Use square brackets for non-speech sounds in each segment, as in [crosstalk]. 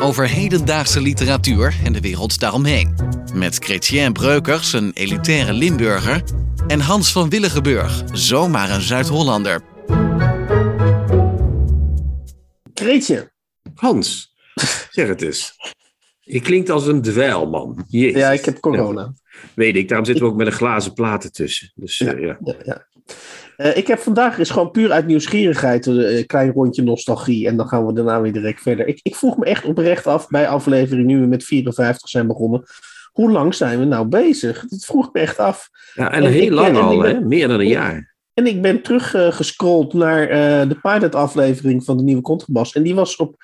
Over hedendaagse literatuur en de wereld daaromheen. Met Chrétien Breukers, een elitaire Limburger. En Hans van Willigenburg, zomaar een Zuid-Hollander. Kreetje. Hans, [laughs] zeg het eens. Je klinkt als een dweilman. Jezus. Ja, ik heb corona. Weet ik, daarom zitten we ook met een glazen plaat ertussen. Dus, eh, ja. Ja, ja. Eh, ik heb vandaag is gewoon puur uit nieuwsgierigheid een eh, klein rondje nostalgie. En dan gaan we daarna weer direct verder. Ik, ik vroeg me echt oprecht af bij aflevering, nu we met 54 zijn begonnen. Hoe lang zijn we nou bezig? Dat vroeg me echt af. Ja, en, En heel ik- lang en al, ben- hè? meer dan een jaar. En ik ben teruggescrolld naar eh, de pilot-aflevering van de nieuwe Contrabas. En die was op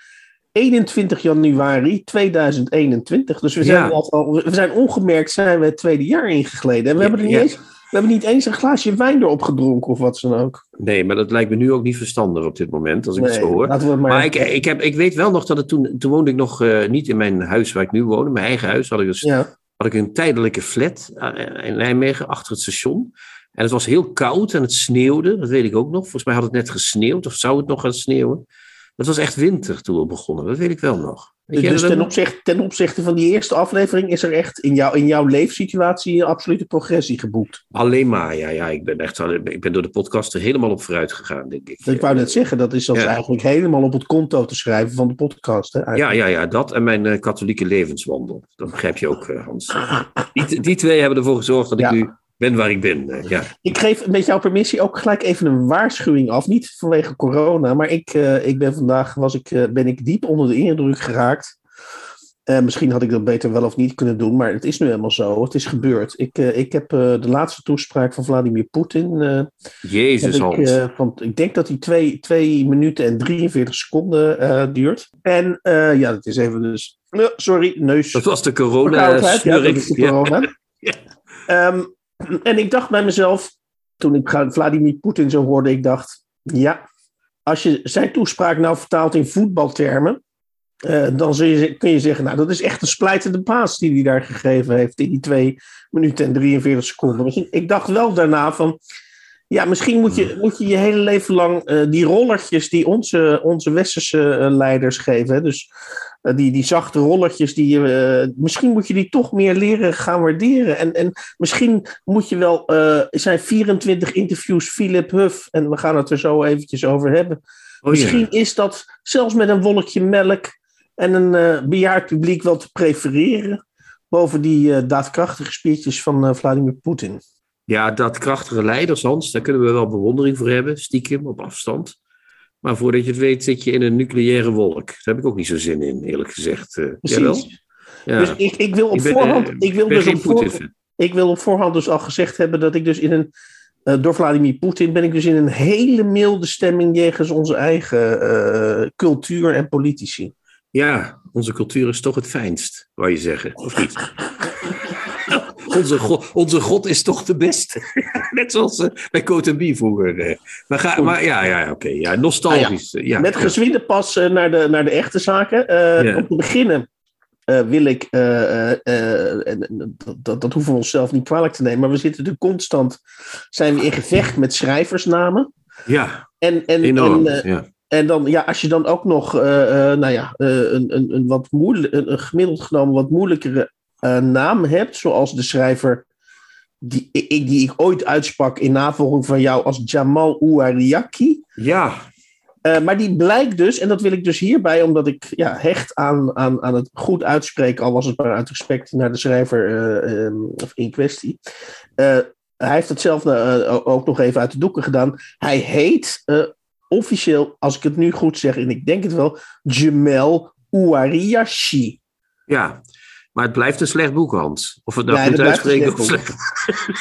21 januari 2021. Dus we zijn, Ja. al, we zijn ongemerkt zijn we het tweede jaar ingegleden. En we, Ja, hebben, er niet ja. eens, hebben niet eens een glaasje wijn erop gedronken of wat dan ook. Nee, maar dat lijkt me nu ook niet verstandig op dit moment, als ik het zo hoor. laten we het maar... Maar ik, ik, heb, ik weet wel nog dat het toen, toen woonde ik nog eh, niet in mijn huis waar ik nu woon, mijn eigen huis, had ik, dus, ja. had ik een tijdelijke flat eh, in Nijmegen achter het station. En het was heel koud en het sneeuwde, dat weet ik ook nog. Volgens mij had het net gesneeuwd, of zou het nog gaan sneeuwen. Het was echt winter toen we begonnen, dat weet ik wel nog. Dus ten opzichte, ten opzichte van die eerste aflevering is er echt in, jou, in jouw leefsituatie een absolute progressie geboekt. Alleen maar, ja, ja ik, ben echt, ik ben door de podcast er helemaal op vooruit gegaan, denk ik. Ik wou net zeggen, dat is Ja. eigenlijk helemaal op het konto te schrijven van de podcast. Hè, Ja, eigenlijk. ja, ja, dat en mijn eh, katholieke levenswandel. Dat begrijp je ook, eh, Hans. Die, die twee hebben ervoor gezorgd dat Ja. ik nu ben waar ik ben. eh, ja. Ik geef met jouw permissie ook gelijk even een waarschuwing af. Niet vanwege corona, maar ik, eh, ik ben vandaag was ik, eh, ben ik diep onder de indruk geraakt. Eh, misschien had ik dat beter wel of niet kunnen doen, maar het is nu helemaal zo. Het is gebeurd. Ik, ik heb de laatste toespraak van Vladimir Poetin. Jezus, ik, van, ik denk dat die 2 minuten en 43 seconden duurt. En ja, dat is even dus. sorry, neus. dat was de corona-snurk. de Ja, corona. [laughs] Ja. Ehm, [clears throat] en ik dacht bij mezelf, toen ik Vladimir Poetin zo hoorde, ik dacht, ja, als je zijn toespraak nou vertaalt in voetbaltermen, eh, dan je, kun je zeggen, nou, dat is echt een splijtende paas die hij daar gegeven heeft in die 2 minuten en 43 seconden. Ik dacht wel daarna van, ja, misschien moet je moet je, je hele leven lang eh, die rollertjes die onze, onze westerse eh, leiders geven, hè, dus eh, die, die zachte rollertjes, die, misschien moet je die toch meer leren gaan waarderen. En, en misschien moet je wel, er zijn 24 interviews Philip Huff, en we gaan het er zo eventjes over hebben. Oh, misschien ja. is dat zelfs met een wolkje melk en een bejaard publiek wel te prefereren. Boven die daadkrachtige speeches van Vladimir Poetin. Ja, dat krachtige leiders, Hans, daar kunnen we wel bewondering voor hebben, stiekem, op afstand. Maar voordat je het weet, zit je in een nucleaire wolk. Daar heb ik ook niet zo zin in, eerlijk gezegd. eh Precies. Ja. Dus ik, ik wil op ik ben, voorhand. eh, ik wil dus op voor- ik wil op voorhand dus al gezegd hebben dat ik dus in een. eh, door Vladimir Poetin ben ik dus in een hele milde stemming jegens onze eigen cultuur en politici. Ja, onze cultuur is toch het fijnst, wou je zeggen, of niet? [laughs] onze, god, onze god is toch de beste. [laughs] Net zoals eh, bij Cote vroeger. eh. Maar, ga, maar ja, ja oké. ja, nostalgisch. eh, ja, Met gezwinde pas naar, de, naar de echte zaken. Om te beginnen wil ik. dat, dat, hoeven we onszelf niet kwalijk te nemen. Maar we zitten er constant. Zijn we in gevecht met schrijversnamen. Ja, En, en, enorm. en, ja. En dan, ja, als je dan ook nog, nou ja, een, een, een, wat moeilijk, een, een gemiddeld genomen wat moeilijkere eh, naam hebt, zoals de schrijver die, ik, die ik ooit uitsprak in navolging van jou als Jamal Ouariaki. ja, Eh, maar die blijkt dus, en dat wil ik dus hierbij, omdat ik ja, hecht aan, aan, aan het goed uitspreken, al was het maar uit respect naar de schrijver eh, ehm, of in kwestie. hij heeft het zelf ook nog even uit de doeken gedaan. Hij heet officieel, als ik het nu goed zeg, en ik denk het wel, Jamel Ouariashi. Ja, maar het blijft een slecht boek, Hans. Of het nou ja, goed uitspreken of slecht.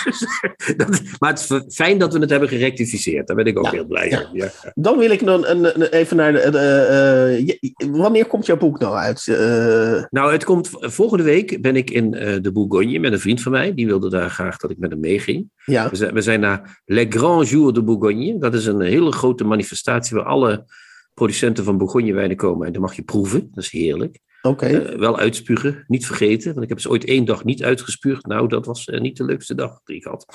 [laughs] dat, maar het is fijn dat we het hebben gerectificeerd. Daar ben ik ook heel blij ja. Dan wil ik dan een, een, even naar de. Uh, uh, wanneer komt jouw boek nou uit? Uh... Nou, het komt volgende week. Ben ik in de Bourgogne met een vriend van mij. Die wilde daar graag dat ik met hem meeging. Ja. We, zijn, we zijn naar Les Grands Jours de Bourgogne. Dat is een hele grote manifestatie waar alle producenten van Bourgogne wijnen komen. En dan mag je proeven. Dat is heerlijk. Okay. Uh, wel uitspugen, niet vergeten. Want ik heb ze ooit één dag niet uitgespuugd. Nou, dat was uh, niet de leukste dag die ik had.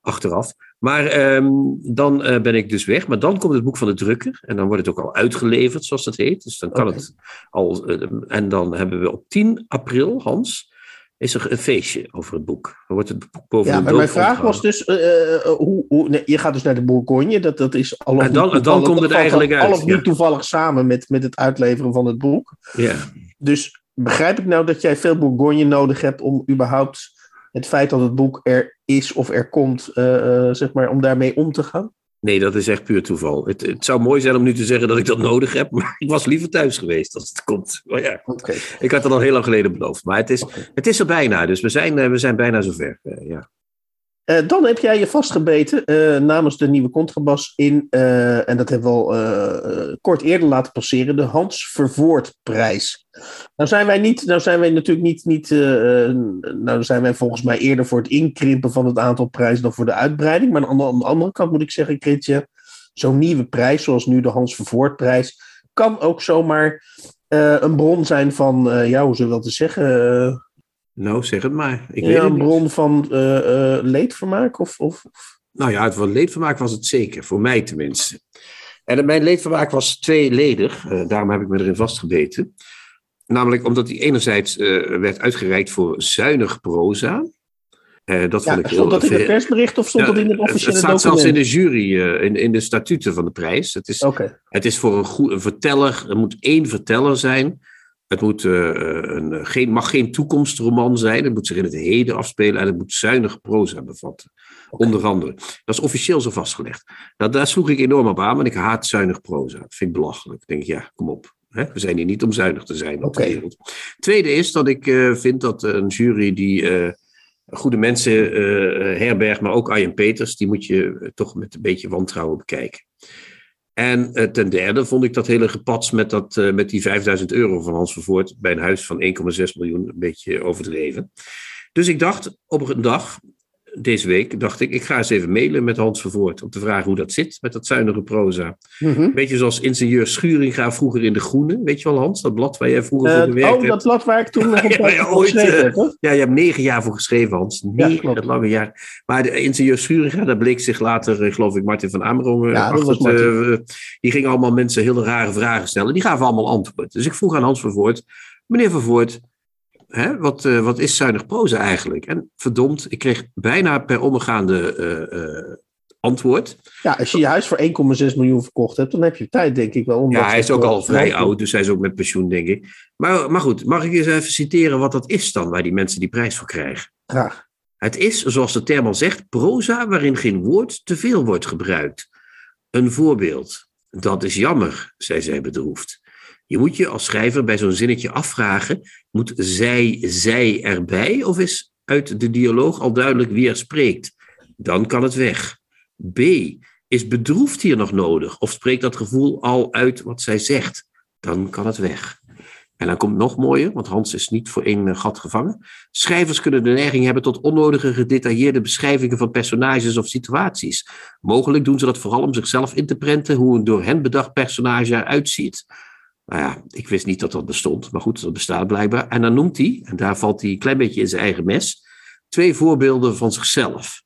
Achteraf. Maar um, dan uh, ben ik dus weg. Maar dan komt het boek van de drukker. En dan wordt het ook al uitgeleverd, zoals dat heet. Dus dan kan okay. het al. en dan hebben we op 10 april, Hans. Is er een feestje over het boek? Dan wordt het boek boven ja, maar mijn vraag was dus: hoe, hoe, nee, je gaat dus naar de Bourgogne, dat, dat is al of en dan, dan komt het eigenlijk uit. Al of niet toevallig samen met, met het uitleveren van het boek. Ja. Dus begrijp ik nou dat jij veel Bourgogne nodig hebt om überhaupt het feit dat het boek er is of er komt, uh, uh, zeg maar, om daarmee om te gaan? Nee, dat is echt puur toeval. Het, het, zou mooi zijn om nu te zeggen dat ik dat nodig heb, [laughs] maar ik was liever thuis geweest als het komt. Maar ja, okay. ik had het al heel lang geleden beloofd. Maar het is, okay. het is er bijna, dus we zijn, uh, we zijn bijna zover. ja. Uh, dan heb jij je vastgebeten uh, namens de nieuwe contrabas in, uh, en dat hebben we al kort eerder laten passeren, de Hans Vervoortprijs. Nou zijn wij niet, nou zijn wij natuurlijk niet, niet nou zijn wij volgens mij eerder voor het inkrimpen van het aantal prijzen dan voor de uitbreiding. Maar aan de, aan de andere kant moet ik zeggen, Kritje, zo'n nieuwe prijs, zoals nu de Hans Vervoortprijs, kan ook zomaar een bron zijn van, ja, hoe zullen we dat te zeggen nou, zeg het maar. Ik ja, weet een bron van uh, uh, leedvermaak? Of, of, Nou ja, het van leedvermaak was het zeker, voor mij tenminste. En mijn leedvermaak was tweeledig, uh, daarom heb ik me erin vastgebeten. Namelijk omdat die enerzijds werd uitgereikt voor zuinig proza. dat ja, vond ik stond dat in het persbericht of stond ja, dat in het officiële Het staat document? zelfs in de jury, in, in de statuten van de prijs. Het is, okay. het is voor een, goed, een verteller, er moet één verteller zijn het moet, uh, een, geen, mag geen toekomstroman zijn. Het moet zich in het heden afspelen en het moet zuinige proza bevatten. Okay. Onder andere. Dat is officieel zo vastgelegd. Nou, daar sloeg ik enorm op aan, want ik haat zuinig proza. Dat vind ik belachelijk. Ik denk, ja, kom op. Hè? We zijn hier niet om zuinig te zijn op okay. de wereld. Tweede is dat ik uh, vind dat een jury die uh, goede mensen herbergt, maar ook Arjen Peters, die moet je toch met een beetje wantrouwen bekijken. En uh, ten derde vond ik dat hele gepats met, dat, uh, met die 5000 euro van Hans Vervoort bij een huis van 1,6 miljoen een beetje overdreven. Dus ik dacht op een dag, deze week, dacht ik, ik ga eens even mailen met Hans Vervoort om te vragen hoe dat zit met dat zuinige proza. Mm -hmm. Beetje zoals ingenieur Schuringa vroeger in De Groene, weet je wel Hans, dat blad waar jij vroeger uh, voor gewerkt oh, dat blad waar ik toen [laughs] nog een ja, ja, ooit, heb, ja, je hebt negen jaar voor geschreven Hans, negen ja, lange jaar. Maar de ingenieur Schuringa, daar bleek zich later, geloof ik, Martin van Amerongen, ja, uh, die ging allemaal mensen hele rare vragen stellen. Die gaven allemaal antwoord. Dus ik vroeg aan Hans Vervoort, meneer Vervoort, Hè, wat, uh, wat is zuinig proza eigenlijk? En verdomd, ik kreeg bijna per omgaande uh, uh, antwoord. Ja, als je je huis voor 1,6 miljoen verkocht hebt, dan heb je tijd, denk ik wel. Om ja, hij is ook al vrij oud, dus hij is ook met pensioen, denk ik. Maar, maar goed, mag ik eens even citeren wat dat is dan, waar die mensen die prijs voor krijgen? Graag. Het is, zoals de term al zegt, proza waarin geen woord te veel wordt gebruikt. Een voorbeeld. Dat is jammer, zei zij bedroefd. Je moet je als schrijver bij zo'n zinnetje afvragen: moet zij, zij erbij of is uit de dialoog al duidelijk wie er spreekt? Dan kan het weg. B. Is bedroefd hier nog nodig of spreekt dat gevoel al uit wat zij zegt? Dan kan het weg. En dan komt nog mooier, want Hans is niet voor één gat gevangen. Schrijvers kunnen de neiging hebben tot onnodige gedetailleerde beschrijvingen van personages of situaties. Mogelijk doen ze dat vooral om zichzelf in te prenten hoe een door hen bedacht personage eruit ziet. Nou ja, ik wist niet dat dat bestond, maar goed, dat bestaat blijkbaar. En dan noemt hij, en daar valt hij een klein beetje in zijn eigen mes, twee voorbeelden van zichzelf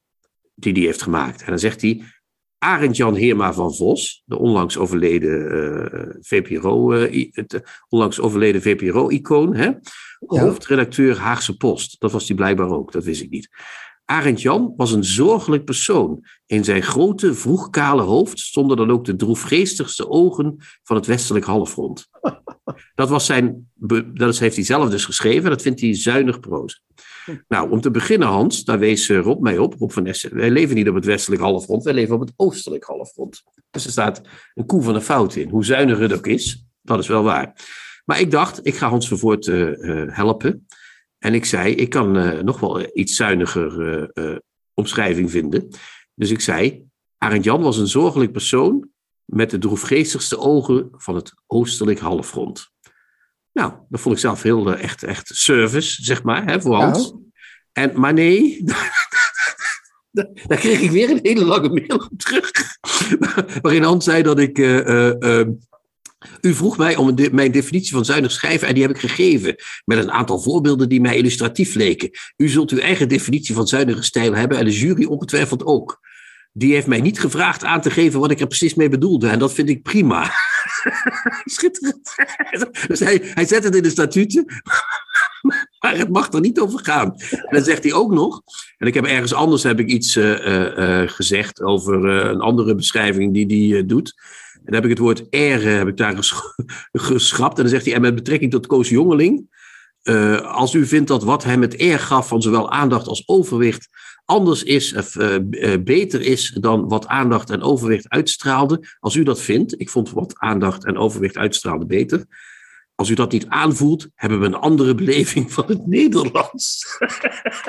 die hij heeft gemaakt. En dan zegt hij, Arend Jan Heerma van Vos, de onlangs overleden uh, VPRO, uh, het uh, onlangs overleden VPRO-icoon, hè? Ja. hoofdredacteur Haagse Post. Dat was hij blijkbaar ook, dat wist ik niet. Arend Jan was een zorgelijk persoon. In zijn grote, vroegkale hoofd stonden dan ook de droefgeestigste ogen van het westelijk halfrond. [laughs] Dat, was zijn, dat heeft hij zelf dus geschreven, dat vindt hij zuinig proza. Nou, om te beginnen, Hans, daar wees eh, Rob mij op, Rob van Essen. Wij leven niet op het westelijk halfrond, wij leven op het oostelijk halfrond. Dus er staat een koe van een fout in. Hoe zuinig het ook is, dat is wel waar. Maar ik dacht, ik ga Hans Vervoort uh, uh, helpen. En ik zei, ik kan uh, nog wel iets zuiniger omschrijving vinden. Dus ik zei, Arend Jan was een zorgelijk persoon met de droefgeestigste ogen van het oostelijk halfrond. Nou, dat vond ik zelf heel echt, echt service, zeg maar, hè, voor Hans. Ja. En, maar nee, [laughs] daar kreeg ik weer een hele lange mail op terug. [laughs] Waarin Hans zei dat ik. Uh, uh, u vroeg mij om mijn definitie van zuinig schrijven en die heb ik gegeven. Met een aantal voorbeelden die mij illustratief leken. U zult uw eigen definitie van zuinige stijl hebben en de jury ongetwijfeld ook. Die heeft mij niet gevraagd aan te geven wat ik er precies mee bedoelde. En dat vind ik prima. [laughs] Schitterend. Dus hij, hij zet het in de statuten. [laughs] Maar het mag er niet over gaan. En dan zegt hij ook nog. En ik heb ergens anders heb ik iets uh, uh, gezegd over een andere beschrijving die hij doet. En heb ik het woord er heb ik daar ges [laughs] geschrapt. En dan zegt hij, en met betrekking tot Koos Jongeling. als u vindt dat wat hem het eer gaf van zowel aandacht als overwicht anders is, of uh, beter is dan wat aandacht en overwicht uitstraalde. Als u dat vindt, ik vond wat aandacht en overwicht uitstraalde beter. Als u dat niet aanvoelt, hebben we een andere beleving van het Nederlands.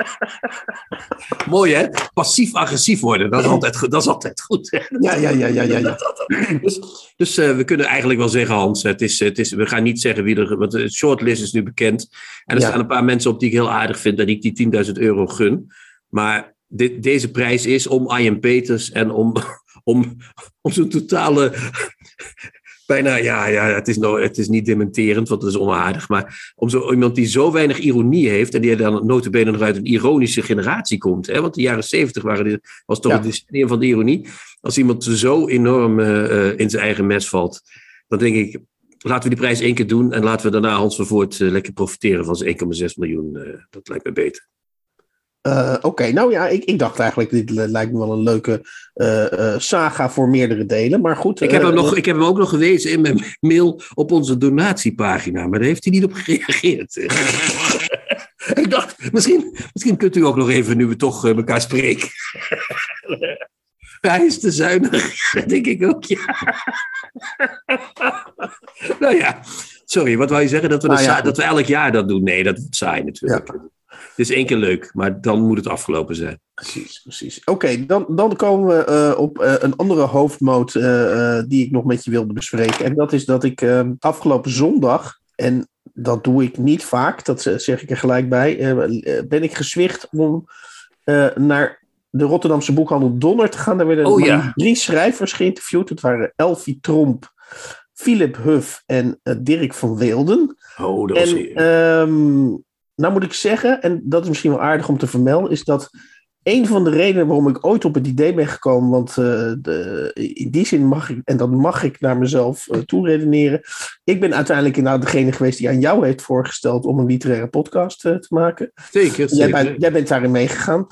[laughs] Mooi hè? Passief-agressief worden, dat is altijd, dat is altijd goed. Hè? Ja, ja, ja, ja, ja. ja. [laughs] Dus, dus uh, we kunnen eigenlijk wel zeggen, Hans, het is, het is, we gaan niet zeggen wie er. Want de shortlist is nu bekend. En er ja. staan een paar mensen op die ik heel aardig vind, dat ik die 10.000 euro gun. Maar dit, deze prijs is om Ian Peters en om, [laughs] om, om zo'n totale. Bijna, ja, ja het, is nou, het is niet dementerend, want het is onaardig. Maar om zo iemand die zo weinig ironie heeft. en die dan notabene nog uit een ironische generatie komt. Hè, want de jaren zeventig was toch ja. het decennium van de ironie. Als iemand zo enorm uh, in zijn eigen mes valt. dan denk ik, laten we die prijs één keer doen. en laten we daarna Hans Vervoort uh, lekker profiteren van zijn 1,6 miljoen. dat lijkt me beter. Uh, Oké, okay. nou ja, ik, ik, dacht eigenlijk, dit lijkt me wel een leuke uh, uh, saga voor meerdere delen. Maar goed. Ik heb, hem nog, ik heb hem ook nog gewezen in mijn [laughs] mail op onze donatiepagina, maar daar heeft hij niet op gereageerd. [laughs] ik dacht, misschien, misschien kunt u ook nog even, nu we toch elkaar spreken. Hij is te zuinig, [laughs] denk ik ook, ja. nou ja, sorry, wat wou je zeggen? Dat we, nou ja, dat we elk jaar dat doen? Nee, dat wordt saai natuurlijk. Ja. Het is één keer leuk, maar dan moet het afgelopen zijn. Precies, precies. Oké, okay, dan, dan komen we uh, op uh, een andere hoofdmoot uh, die ik nog met je wilde bespreken. En dat is dat ik afgelopen zondag, en dat doe ik niet vaak, dat zeg ik er gelijk bij, ben ik gezwicht om naar de Rotterdamse boekhandel Donner te gaan. Daar werden oh, ja. drie schrijvers geïnterviewd. Het waren Elfie Tromp, Philip Huff en Dirk van Wilden. Oh, dat en, was um, nou moet ik zeggen, en dat is misschien wel aardig om te vermelden, is dat een van de redenen waarom ik ooit op het idee ben gekomen, want uh, de, in die zin mag ik, en dat mag ik naar mezelf uh, toeredeneren. Ik ben uiteindelijk inderdaad degene geweest die aan jou heeft voorgesteld om een literaire podcast uh, te maken. Zeker. Jij, bent, jij bent daarin meegegaan.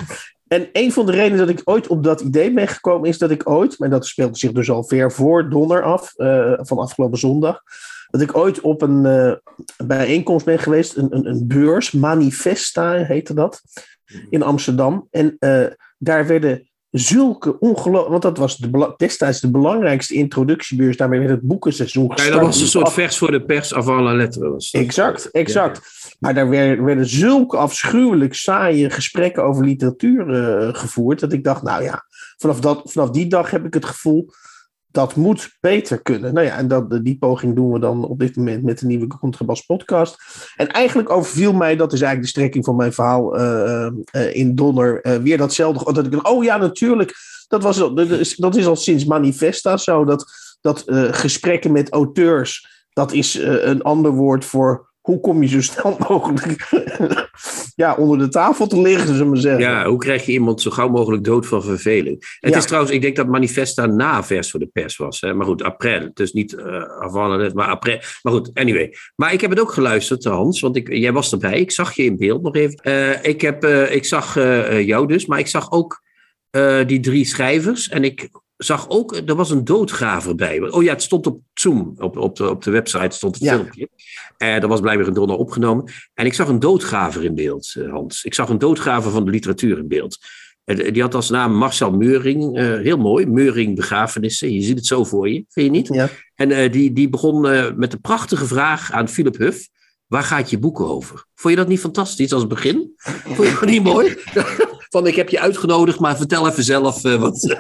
En een van de redenen dat ik ooit op dat idee ben gekomen, is dat ik ooit, en dat speelde zich dus al ver voor Donner af, van afgelopen zondag, dat ik ooit op een uh, bijeenkomst ben geweest, een, een, een, beurs, Manifesta heette dat, in Amsterdam. En uh, daar werden zulke ongelooflijk, want dat was de, destijds de belangrijkste introductiebeurs, daarmee werd het boekenseizoen gestart. Ja, dat was een soort vers voor de pers avant la lettre. Was exact, exact. Ja. Maar daar werden, werden zulke afschuwelijk saaie gesprekken over literatuur uh, gevoerd, dat ik dacht, nou ja, vanaf, dat, vanaf die dag heb ik het gevoel dat moet beter kunnen. Nou ja, en dat, die poging doen we dan op dit moment met de nieuwe Contrabas podcast. En eigenlijk overviel mij, dat is eigenlijk de strekking van mijn verhaal uh, uh, in Donner, uh, weer datzelfde. Dat ik oh ja, natuurlijk, dat, was, dat, is, dat is al sinds Manifesta zo, dat, dat gesprekken met auteurs, dat is een ander woord voor hoe kom je zo snel [laughs] mogelijk ja, onder de tafel te liggen, zullen we zeggen. Ja, hoe krijg je iemand zo gauw mogelijk dood van verveling? Het ja. is trouwens, ik denk dat Manifesta na vers voor de pers was. Hè? Maar goed, april. Dus niet uh, avant maar april. Maar goed, anyway. Maar ik heb het ook geluisterd, Hans, want ik, jij was erbij. Ik zag je in beeld nog even. Uh, ik, heb, uh, ik zag jou dus, maar ik zag ook die drie schrijvers. En ik zag ook, er was een doodgraver bij. Oh ja, het stond op Zoom, op, op, de, op de website stond het Ja. filmpje. En dat was blijkbaar een donor opgenomen. En ik zag een doodgraver in beeld, eh, Hans. Ik zag een doodgraver van de literatuur in beeld. En eh, die had als naam Marcel Meuring, eh, heel mooi, Meuring Begrafenissen. Je ziet het zo voor je, vind je niet? Ja. En eh, die, die begon eh, met de prachtige vraag aan Philip Huff. Waar gaat je boek over? Vond je dat niet fantastisch als begin? Vond je dat niet mooi? [laughs] Van ik heb je uitgenodigd, maar vertel even zelf eh, wat, [laughs]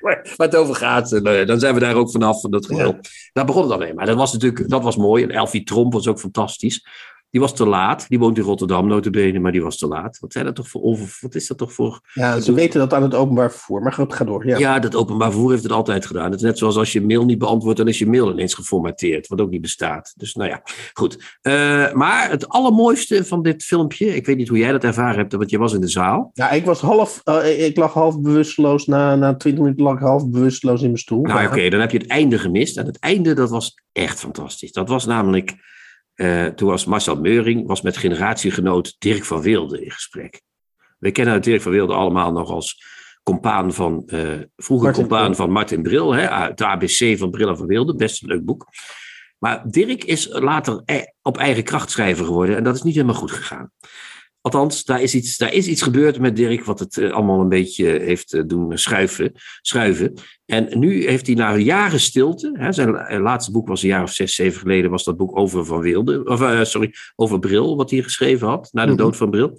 waar het over gaat. En, eh, dan zijn we daar ook vanaf van dat geheel. Daar begon het dan mee. Maar dat was natuurlijk dat was mooi. En Elfie Tromp was ook fantastisch. Die was te laat. Die woont in Rotterdam, notabene, maar die was te laat. Wat, zijn dat toch voor, over, wat is dat toch voor... Ja, ze weten dat aan het openbaar vervoer. Maar goed, ga door. Ja. Ja. dat openbaar vervoer heeft het altijd gedaan. Het is net zoals als je mail niet beantwoordt, dan is je mail ineens geformateerd, wat ook niet bestaat. Dus nou ja, goed. Eh, maar het allermooiste van dit filmpje, ik weet niet hoe jij dat ervaren hebt, want je was in de zaal. Ja, ik was half, eh, ik lag half bewusteloos. Na, na 20 minuten lag ik half bewusteloos in mijn stoel. Nou oké, dan heb je het einde gemist. En het einde, dat was echt fantastisch. Dat was namelijk, eh, toen was Marcel Meuring, was met generatiegenoot Dirk van Wilde in gesprek. We kennen Dirk van Wilde allemaal nog als compaan van, eh, vroeger Martin compaan Bril. van Martin Bril, hè, uit de ABC van Bril en van Wilde, best een leuk boek. Maar Dirk is later eh, op eigen kracht schrijver geworden en dat is niet helemaal goed gegaan. Althans, daar is iets, daar is iets gebeurd met Dirk wat het eh, allemaal een beetje heeft eh, doen schuiven, schuiven. En nu heeft hij na jaren stilte, hè, zijn la- laatste boek was een jaar of zes, zeven geleden, was dat boek over Van Wilde, of eh, sorry, over Bril, wat hij geschreven had, na de Mhm. dood van Bril.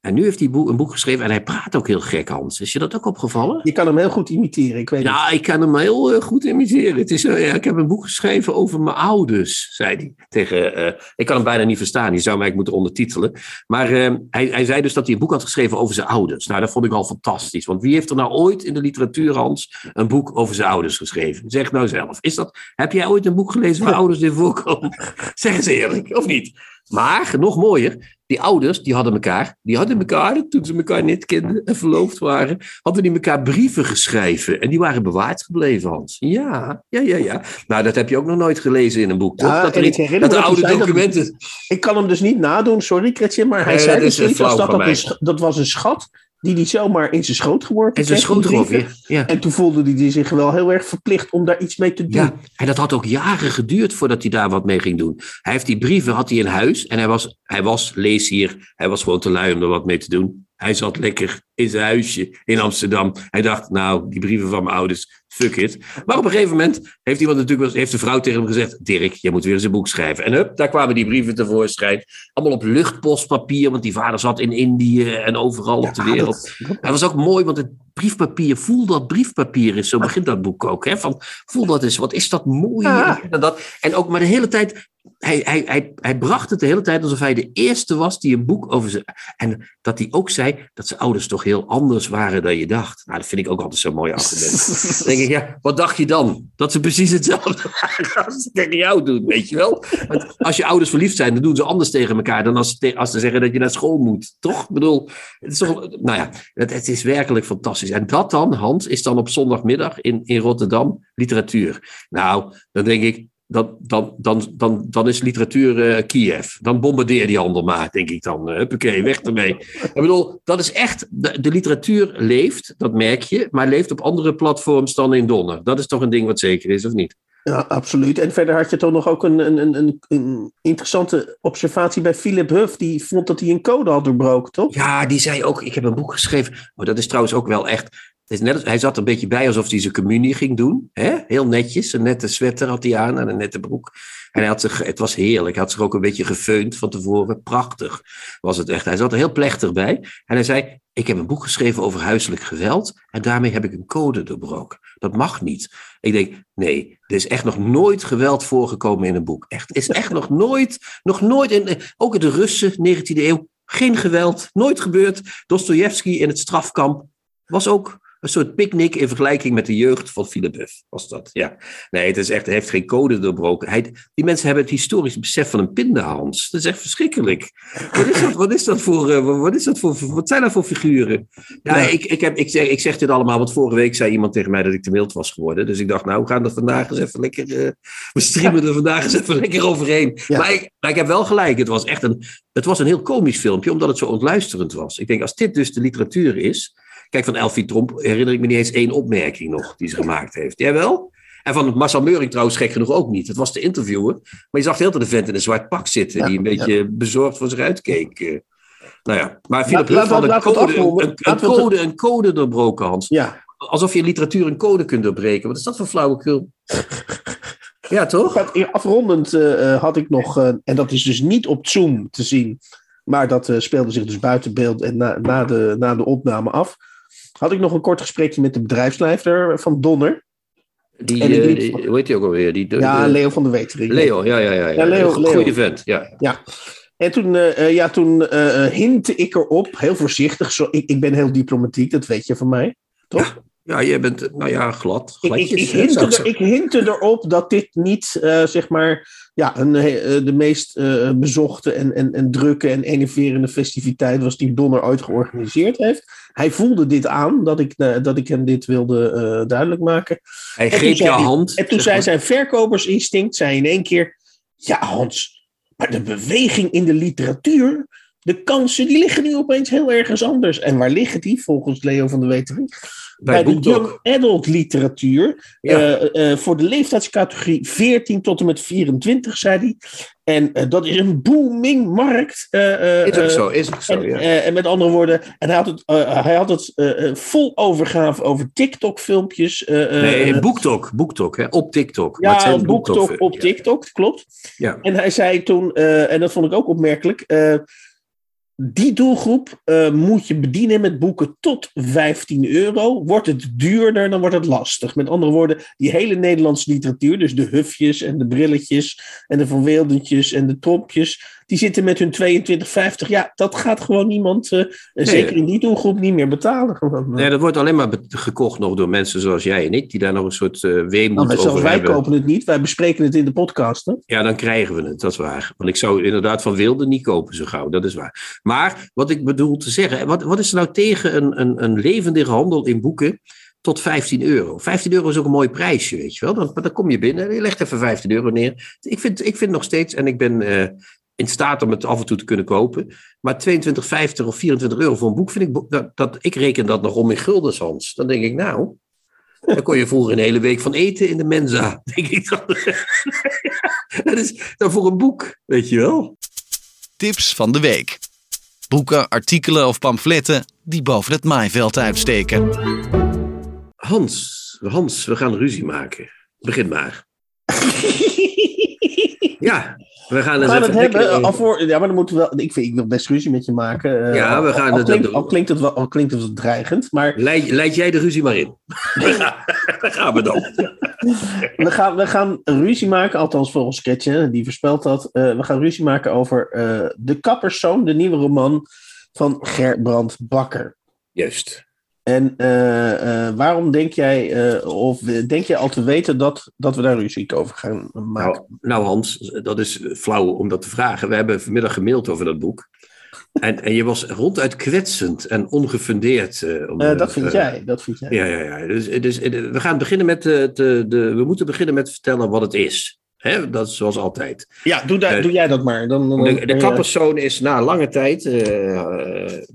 En nu heeft hij boek, een boek geschreven en hij praat ook heel gek, Hans. Is je dat ook opgevallen? Je kan hem heel goed imiteren. Ik weet het. Ja, ik kan hem heel eh, goed imiteren. Het is, eh, ja, ik heb een boek geschreven over mijn ouders, zei hij. Tegen, eh, ik kan hem bijna niet verstaan. Die zou mij moeten ondertitelen. Maar hij, hij zei dus dat hij een boek had geschreven over zijn ouders. Nou, dat vond ik al fantastisch. Want wie heeft er nou ooit in de literatuur, Hans, een boek over zijn ouders geschreven? Zeg nou zelf. Is dat, heb jij ooit een boek gelezen waar ouders in voorkomen? [laughs] Zeg eens eerlijk, of niet? Maar, nog mooier, die ouders, die hadden elkaar, die hadden elkaar, toen ze elkaar niet kenden en verloofd waren, hadden die elkaar brieven geschreven. En die waren bewaard gebleven, Hans. Ja, ja, ja, ja. Nou, dat heb je ook nog nooit gelezen in een boek, toch? Ja, dat er, iets- dat er oude dat- documenten... Ik kan hem dus niet nadoen, sorry Kretje, maar hij Nee, zei dat dus is, dat, dat was een schat die hij zomaar in zijn schoot geworpen En zijn schoongeloof, brieven. ja. En toen voelde hij zich wel heel erg verplicht om daar iets mee te doen. Ja, en dat had ook jaren geduurd voordat hij daar wat mee ging doen. Hij heeft die brieven had hij in huis en hij was, hij was, lees hier, hij was gewoon te lui om er wat mee te doen. Hij zat lekker in zijn huisje in Amsterdam. Hij dacht, nou, die brieven van mijn ouders, fuck it. Maar op een gegeven moment heeft iemand natuurlijk, wel- heeft de vrouw tegen hem gezegd, Dirk, je moet weer eens een boek schrijven. En hup, daar kwamen die brieven tevoorschijn. Allemaal op luchtpostpapier, want die vader zat in Indië en overal op de wereld. dat- dat- Dat was ook mooi, want het briefpapier, voel dat briefpapier is. Zo begint dat boek ook. Hè? Van, voel dat eens, wat is dat mooi. Ja. En, dat, en ook maar de hele tijd, hij, hij, hij, hij bracht het de hele tijd alsof hij de eerste was die een boek over zijn... En dat hij ook zei dat zijn ouders toch heel anders waren dan je dacht. Nou, dat vind ik ook altijd zo'n mooi argument. Dan denk ik, ja, wat dacht je dan? Dat ze precies hetzelfde [laughs] waren als ze tegen jou doen, weet je wel? Want als je ouders verliefd zijn, dan doen ze anders tegen elkaar dan als ze, als ze zeggen dat je naar school moet. Toch? Ik bedoel, het is toch, nou ja, het, het is werkelijk fantastisch. En dat dan, Hans, is dan op zondagmiddag in, in Rotterdam literatuur. Nou, dan denk ik, dan, dan, dan, dan, dan is literatuur eh, Kiev. Dan bombardeer die handel maar, denk ik dan. Uh, huppakee, weg ermee. Ik bedoel, dat is echt, de, de literatuur leeft, dat merk je, maar leeft op andere platforms dan in Donner. Dat is toch een ding wat zeker is, of niet? Ja, absoluut. En verder had je toch nog ook een, een, een- een, interessante observatie bij Philip Huff. Die vond dat hij een code had doorbroken, toch? Ja, die zei ook, ik heb een boek geschreven. Maar dat is trouwens ook wel echt... Hij zat er een beetje bij alsof hij zijn communie ging doen. Hè? Heel netjes, een nette sweater had hij aan en een nette broek. En hij had zich, het was heerlijk. Hij had zich ook een beetje gefeund van tevoren. Prachtig was het echt. Hij zat er heel plechtig bij. En hij zei, ik heb een boek geschreven over huiselijk geweld. En daarmee heb ik een code doorbroken. Dat mag niet. Ik denk, nee, er is echt nog nooit geweld voorgekomen in een boek. Echt, is echt nog nooit, nog nooit, ook in de Russen, 19e eeuw, geen geweld, nooit gebeurd. Dostoevsky in het strafkamp was ook een soort picknick in vergelijking met de jeugd van Philip was dat. Ja. Nee, het is echt, hij heeft geen code doorbroken. Hij, die mensen hebben het historisch besef van een pindahans. Dat is echt verschrikkelijk. Wat is dat, wat is dat, voor, eh, wat is dat voor, wat zijn dat voor figuren? Ja, Ja. Ik, ik, heb, ik, zeg, ik zeg dit allemaal, want vorige week zei iemand tegen mij dat ik te mild was geworden. Dus ik dacht, nou, we gaan er vandaag eens even lekker, eh, we streamen er vandaag eens even lekker overheen. Ja. Maar, ik, maar ik heb wel gelijk, het was echt een, het was een heel komisch filmpje, omdat het zo ontluisterend was. Ik denk, als dit dus de literatuur is, Kijk, van Elfie Tromp herinner ik me niet eens één opmerking nog die ze gemaakt heeft. Jij wel? En van Marcel Meuring trouwens gek genoeg ook niet. Het was de interviewer. Maar je zag de hele tijd de vent in een zwart pak zitten. die een beetje bezorgd voor zich uitkeek. eh. Nou ja, maar Philip Huff had een code, een, code, een code doorbroken, Hans. Ja, Alsof je in literatuur een code kunt doorbreken. Wat is dat voor flauwekul? [laughs] ja, toch? Afrondend eh, eh, had ik nog, en dat is dus niet op Zoom te zien, maar dat speelde zich dus buiten beeld en na, na, de, na de opname af. Had ik nog een kort gesprekje met de bedrijfsleider van Donner. Die, En eh, die- hoe heet die ook alweer? Die, de- Ja, de- Leo van der Wetering. Leo, ja, ja, ja. ja. Ja, Leo-. Goeie vent, ja. Ja. En toen, eh, ja, toen hintte ik erop, heel voorzichtig. Zo, ik, ik ben heel diplomatiek, dat weet je van mij. Toch? [laughs] Ja, jij bent, nou ja, glad. Ik, ik, Gladjes, ik, hintte ik er, ik hintte erop dat dit niet, eh, zeg maar, ja, een, eh, de meest eh, bezochte en, en, en drukke en enerverende festiviteit was die Donner ooit georganiseerd heeft. Hij voelde dit aan, dat ik, dat ik hem dit wilde duidelijk maken. Hij En greep je hand. En toen zei maar. zijn verkopersinstinct, zei in één keer, ja Hans, maar de beweging in de literatuur, de kansen, die liggen nu opeens heel ergens anders. En waar liggen die, volgens Leo van der Wetering? Bij de young adult literatuur. Ja. eh, eh, voor de leeftijdscategorie 14 tot en met 24, zei hij. En eh, dat is een booming markt. Is ook zo, is ook zo, en, ja. en met andere woorden, en hij had het, hij had het vol overgave over TikTok-filmpjes. Nee, Boektok, Boektok, hè, op TikTok. Maar ja, zijn BookTok op ja. TikTok, klopt. Ja. En hij zei toen, en dat vond ik ook opmerkelijk, die doelgroep eh, moet je bedienen met boeken tot 15 euro. Wordt het duurder, dan wordt het lastig. Met andere woorden, die hele Nederlandse literatuur, dus de hufjes en de brilletjes en de Van Weeldentjes en de Trompjes, die zitten met hun 22,50. Ja, dat gaat gewoon niemand, eh, zeker in die doelgroep, niet meer betalen. Gewoon. Nee, dat wordt alleen maar gekocht nog door mensen zoals jij en ik, die daar nog een soort eh weemoed Nou, zelfs over wij hebben. kopen het niet, wij bespreken het in de podcast. Hè? Ja, dan krijgen we het, dat is waar. Want ik zou inderdaad van wilde niet kopen zo gauw, dat is waar. Maar wat ik bedoel te zeggen, wat, wat is er nou tegen een, een, een levendige handel in boeken tot 15 euro? 15 euro is ook een mooi prijsje, weet je wel. Dan, dan kom je binnen en je legt even 15 euro neer. Ik vind, ik vind nog steeds, en ik ben eh, in staat om het af en toe te kunnen kopen, maar 22,50 of 24 euro voor een boek vind ik, dat, dat, ik reken dat nog om in guldens, Hans. Dan denk ik, nou, daar kon je vroeger een hele week van eten in de Mensa, [laughs] denk ik dan. dat is dan voor een boek, weet je wel. Tips van de week. Boeken, artikelen of pamfletten die boven het maaiveld uitsteken. Hans, Hans, we gaan ruzie maken. Begin maar. [laughs] Ja, we gaan We gaan het hebben, lekker- al voor, ja, maar dan moeten we wel, ik, vind, ik wil best ruzie met je maken. eh, Ja, we al- gaan al, het klinkt, doen. al, klinkt het wel, al klinkt het wel dreigend, maar Leid, leid jij de ruzie maar in. [laughs] Daar gaan we dan. we gaan, we gaan ruzie maken, althans volgens Sketje, die voorspelt dat. eh, we gaan ruzie maken over eh, De Kapperszoon, de nieuwe roman van Gerbrand Bakker. Juist. En eh, eh, waarom denk jij, eh, of denk jij al te weten dat, dat we daar ruzie over gaan maken? Nou, nou Hans, dat is flauw om dat te vragen. We hebben vanmiddag gemaild over dat boek. En, en je was ronduit kwetsend en ongefundeerd. om, dat vind jij, dat vind jij. Ja, ja, ja. Dus, dus we gaan beginnen met de, de, de, we moeten beginnen met vertellen wat het is. Hè? Dat is zoals altijd. Ja, doe, doe jij dat maar. Dan, dan, De, de is na lange tijd.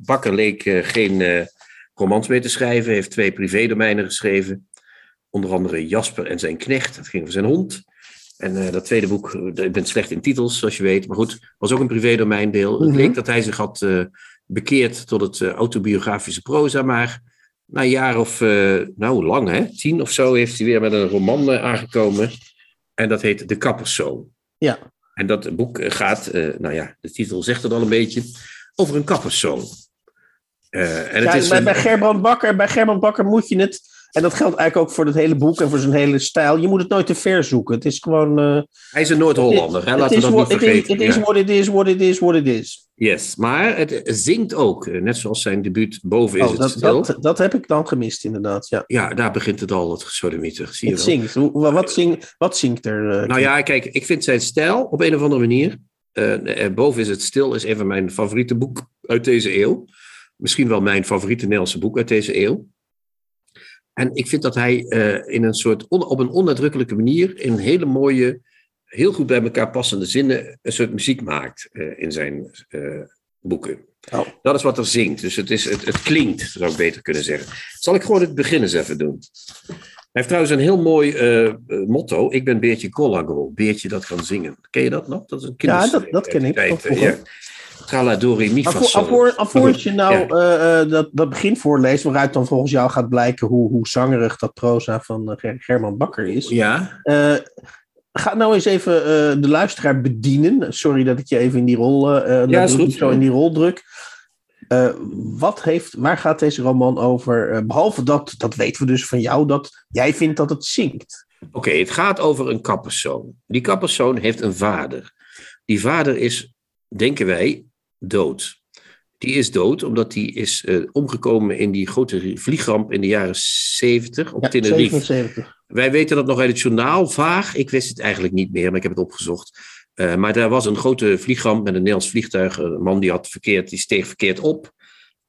Bakker leek geen romans meer te schrijven. Heeft twee privédomeinen geschreven. Onder andere Jasper en zijn knecht. Dat ging over zijn hond. En eh, dat tweede boek, eh, ik ben slecht in titels, zoals je weet. Maar goed, was ook een privédomeindeel. Mhm. Het leek dat hij zich had eh, bekeerd tot het autobiografische proza. Maar na een jaar of, nou lang hè, tien of zo, heeft hij weer met een roman aangekomen. En dat heet De Kapperszoon. Ja. En dat boek gaat, nou ja, de titel zegt het al een beetje, over een kapperszoon. Eh, en het Ja, is bij, een- bij, Gerbrand Bakker, bij Gerbrand Bakker moet je het, en dat geldt eigenlijk ook voor het hele boek en voor zijn hele stijl, je moet het nooit te ver zoeken. Het is gewoon... eh, hij is een Noord-Hollander, het laten we is dat niet what- het vergeten. Het is what it is, what it is, what it is. Yes, maar het zingt ook, eh, net zoals zijn debuut Boven is Oh, het stil. dat, dat heb ik dan gemist, inderdaad. Ja. Ja, daar begint het al, het gesodemieter, zie Het zingt. Wat, zing, wat zingt er? Nou ja, kijk, ik vind zijn stijl op een of andere manier. Boven is het stil is een van mijn favoriete boeken uit deze eeuw. Misschien wel mijn favoriete Nederlandse boek uit deze eeuw. En ik vind dat hij eh, in een soort on- op een onnadrukkelijke manier, in hele mooie, heel goed bij elkaar passende zinnen, een soort muziek maakt eh, in zijn eh, boeken. Oh. Dat is wat er zingt. Dus het, is, het, het klinkt, zou ik beter kunnen zeggen. Zal ik gewoon het begin eens even doen? Hij heeft trouwens een heel mooi motto. Ik ben Beertje Collagol. Beertje dat kan zingen. Ken je dat nog? Dat is een Ja, kinders- dat- dat ken ik, tijd, vroeger. ja. Trala do re mi Alvorens je nou Ja. eh, eh, dat, dat begin voorleest, waaruit dan volgens jou gaat blijken hoe, hoe zangerig dat proza van eh, Ger- German Bakker is. Ja, ga nou eens even de luisteraar bedienen. Sorry dat ik je even in die rol, Ja, goed. zo in die rol druk. Wat heeft, waar gaat deze roman over? Eh, behalve dat, dat weten we dus van jou, dat jij vindt dat het zingt. Oké, het gaat over een kapperszoon. Die kapperszoon heeft een vader. Die vader is, denken wij, dood. Die is dood omdat hij is eh, omgekomen in die grote vliegramp in de jaren 70 op Ja, Tenerife. 77. Wij weten dat nog uit het journaal vaag. Ik wist het eigenlijk niet meer, maar ik heb het opgezocht. Eh, maar daar was een grote vliegramp met een Nederlands vliegtuig. Een man die had verkeerd, die steeg verkeerd op